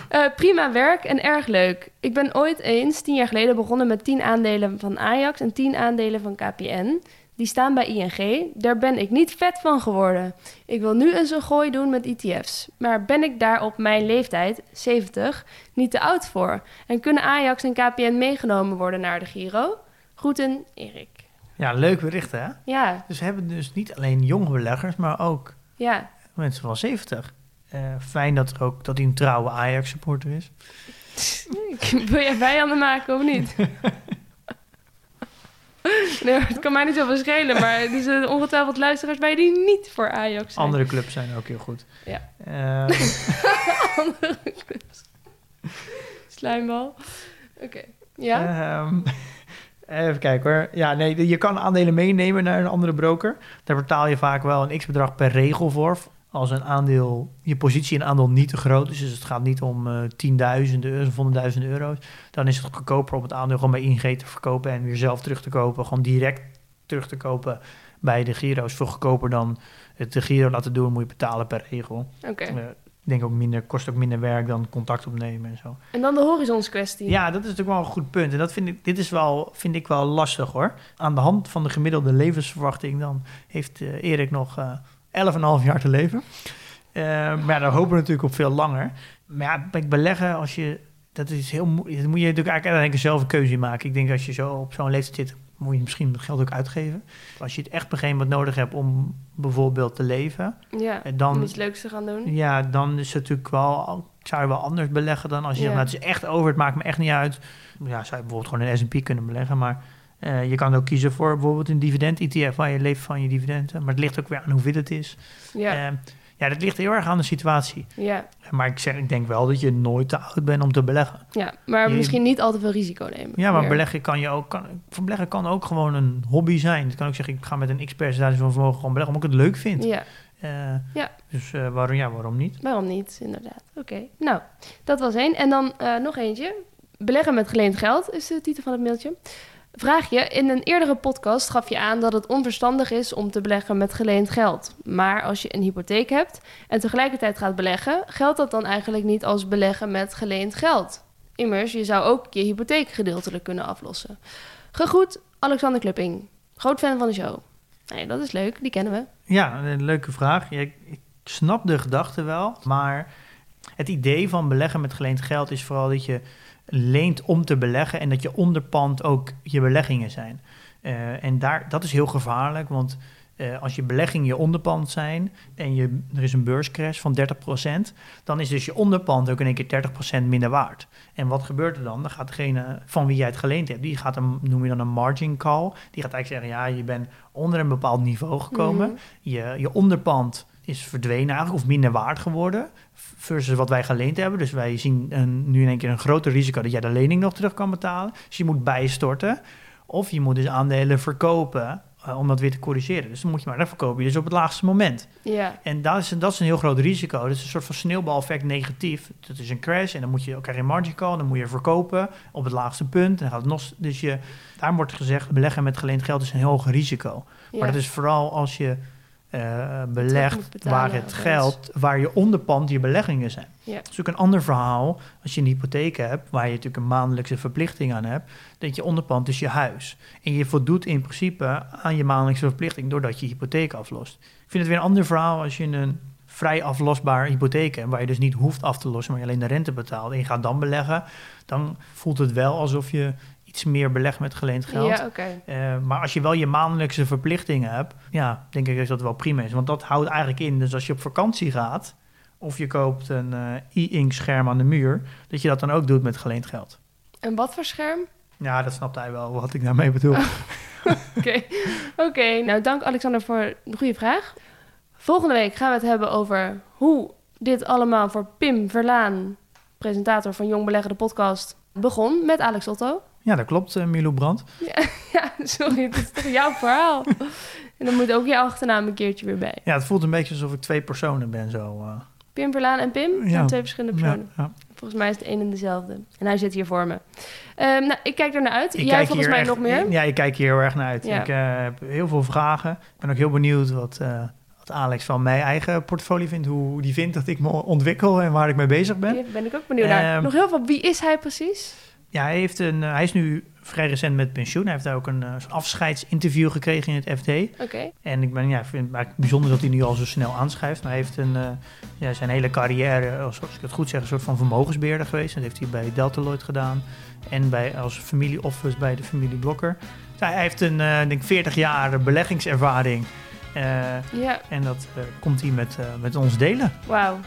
Eh, prima werk en erg leuk. Ik ben ooit eens, tien jaar geleden, begonnen met 10 aandelen van Ajax en 10 aandelen van KPN. Die staan bij ING. Daar ben ik niet vet van geworden. Ik wil nu eens een gooi doen met ETF's. Maar ben ik daar op mijn leeftijd, 70, niet te oud voor? En kunnen Ajax en KPN meegenomen worden naar de Giro? Groeten, Erik. Ja, leuk bericht, hè? Ja, Dus we hebben dus niet alleen jonge beleggers, maar ook ja. mensen van 70. Eh, fijn dat, er ook, dat hij een trouwe Ajax-supporter is. [laughs] Wil jij vijanden maken of niet? [laughs] [laughs] Nee, het kan mij niet zoveel schelen, maar er zijn ongetwijfeld luisteraars bij die niet voor Ajax zijn. Andere clubs zijn ook heel goed. Ja. Ehm, [laughs] Andere clubs. Slijmbal. Oké. Ja? ehm, even kijken hoor. Ja, nee, je kan aandelen meenemen naar een andere broker. Daar betaal je vaak wel een x-bedrag per regel voor. Als een aandeel, je positie in een aandeel niet te groot is, dus het gaat niet om eh tienduizenden euro's of honderdduizenden euro's, dan is het goedkoper om het aandeel gewoon bij ING te verkopen en weer zelf terug te kopen. Gewoon direct terug te kopen bij de Giro's. Veel goedkoper dan het de Giro laten doen, moet je betalen per regel. Oké. Eh, ik denk ook minder, kost ook minder werk dan contact opnemen en zo. En dan de horizonskwestie. Ja, dat is natuurlijk wel een goed punt. En dat vind ik, dit is wel, vind ik wel lastig hoor. Aan de hand van de gemiddelde levensverwachting, dan heeft eh, Erik nog 11,5 jaar te leven. Eh, maar ja, daar hopen we natuurlijk op veel langer. Maar ja, bij beleggen, als je, dat is heel moeilijk. Dan moet je natuurlijk eigenlijk uiteindelijk zelf een keuze maken. Ik denk als je zo op zo'n leeftijd zit, moet je misschien het geld ook uitgeven. Als je het echt op een gegeven moment nodig hebt om bijvoorbeeld te leven, Ja, eh, om dan, iets leuks te gaan doen. ja, dan is het natuurlijk wel, zou je wel anders beleggen dan als je Ja. zegt, nou, het is echt over, het maakt me echt niet uit. Ja, zou je bijvoorbeeld gewoon een S&P kunnen beleggen, maar eh, je kan ook kiezen voor bijvoorbeeld een dividend-ETF, waar je leeft van je dividenden. Maar het ligt ook weer aan hoeveel het is. Ja, Eh, ja, dat ligt heel erg aan de situatie. ja, Maar ik, zeg, ik denk wel dat je nooit te oud bent om te beleggen. ja. Maar Je- misschien niet al te veel risico nemen. Ja, maar Meer. beleggen kan je ook, kan, beleggen kan ook gewoon een hobby zijn. Het kan ook zeggen, ik ga met een x-percentage van vermogen gewoon beleggen, omdat ik het leuk vind. Ja, Eh, Ja. Dus eh, waarom, ja, waarom niet? waarom niet, inderdaad. Oké, nou, dat was één. En dan nog eentje. Beleggen met geleend geld is de titel van het mailtje. Vraag je, in een eerdere podcast gaf je aan dat het onverstandig is om te beleggen met geleend geld. Maar als je een hypotheek hebt en tegelijkertijd gaat beleggen, geldt dat dan eigenlijk niet als beleggen met geleend geld? Immers, je zou ook je hypotheek gedeeltelijk kunnen aflossen. Gegroet, Alexander Klupping, groot fan van de show. Nee, dat is leuk, die kennen we. Ja, een leuke vraag. Ik snap de gedachte wel, maar het idee van beleggen met geleend geld is vooral dat je leent om te beleggen en dat je onderpand ook je beleggingen zijn. Eh, en daar, dat is heel gevaarlijk, want eh, als je beleggingen je onderpand zijn en je, er is een beurscrash van 30%, dan is dus je onderpand ook in één keer 30% minder waard. En wat gebeurt er dan? Dan gaat degene van wie jij het geleend hebt, die gaat een, noem je dan een margin call. Die gaat eigenlijk zeggen, ja, je bent onder een bepaald niveau gekomen. Mhm. je, je onderpand is verdwenen eigenlijk, of minder waard geworden, versus wat wij geleend hebben. Dus wij zien een, nu in één keer een groter risico dat jij de lening nog terug kan betalen. Dus je moet bijstorten. Of je moet dus aandelen verkopen eh, om dat weer te corrigeren. Dus dan moet je maar, dan verkoop je dus op het laagste moment. Ja, En dat is, dat is een heel groot risico. Dat is een soort van sneeuwbaleffect negatief. Dat is een crash en dan moet je, je een margin call, dan moet je verkopen op het laagste punt. En dan gaat het nog, dus je, daar wordt gezegd, beleggen met geleend geld is een heel hoog risico. ja. Maar dat is vooral als je eh, belegt waar het geld, waar je onderpand je beleggingen zijn. Ja. Dat is ook een ander verhaal als je een hypotheek hebt, waar je natuurlijk een maandelijkse verplichting aan hebt, dat je onderpand is je huis. En je voldoet in principe aan je maandelijkse verplichting doordat je hypotheek aflost. Ik vind het weer een ander verhaal als je een vrij aflosbaar hypotheek hebt, waar je dus niet hoeft af te lossen, maar je alleen de rente betaalt en je gaat dan beleggen, dan voelt het wel alsof je iets meer belegt met geleend geld. Ja. Eh, maar als je wel je maandelijkse verplichtingen hebt, ja, denk ik dat dat wel prima is. Want dat houdt eigenlijk in, dus als je op vakantie gaat, of je koopt een eh, e-ink scherm aan de muur, dat je dat dan ook doet met geleend geld. En wat voor scherm? Ja, dat snapt hij wel wat ik daarmee bedoel. [laughs] Oké, Oké, nou dank Alexander voor de goede vraag. Volgende week gaan we het hebben over hoe dit allemaal voor Pim Verlaan, presentator van Jong Beleggen de podcast, begon met Alex Otto. Ja, dat klopt, eh, Milo Brandt. [laughs] Ja, sorry, het is toch jouw verhaal? En dan moet ook je achternaam een keertje weer bij. Ja, het voelt een beetje alsof ik twee personen ben zo. eh. Pim Verlaan en Pim zijn Ja. twee verschillende personen. Ja, ja. Volgens mij is het een en dezelfde. En hij zit hier voor me. Ehm, nou, ik kijk er naar uit. Ik Jij volgens mij echt- nog meer. Ja, ik kijk hier heel erg naar uit. Ja. Ik eh, heb heel veel vragen. Ik ben ook heel benieuwd wat, eh, wat Alex van mijn eigen portfolio vindt. Hoe, die vindt dat ik me ontwikkel en waar ik mee bezig ben. Hier ben ik ook benieuwd naar. Ehm, Nog heel veel. Wie is hij precies? Ja, hij, heeft een, eh, hij is nu vrij recent met pensioen. Hij heeft daar ook een eh, afscheidsinterview gekregen in het FD. Oké. En ik, ben, ja, vind het eigenlijk bijzonder dat hij nu al zo snel aanschrijft. Maar hij heeft een, eh, ja, zijn hele carrière, als als ik het goed zeg, een soort van vermogensbeheerder geweest. Dat heeft hij bij Deltaloid gedaan. En bij, als familieoffice bij de familie Blokker. Dus hij heeft een, denk 40 jaar beleggingservaring. Ja, en dat komt hij met, met ons delen. wauw.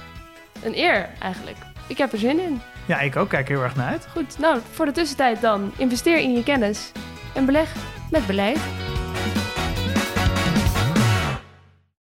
Een eer eigenlijk. Ik heb er zin in. Ja, ik ook. Kijk heel erg naar uit. Goed, nou, voor de tussentijd dan. Investeer in je kennis. En beleg met beleid.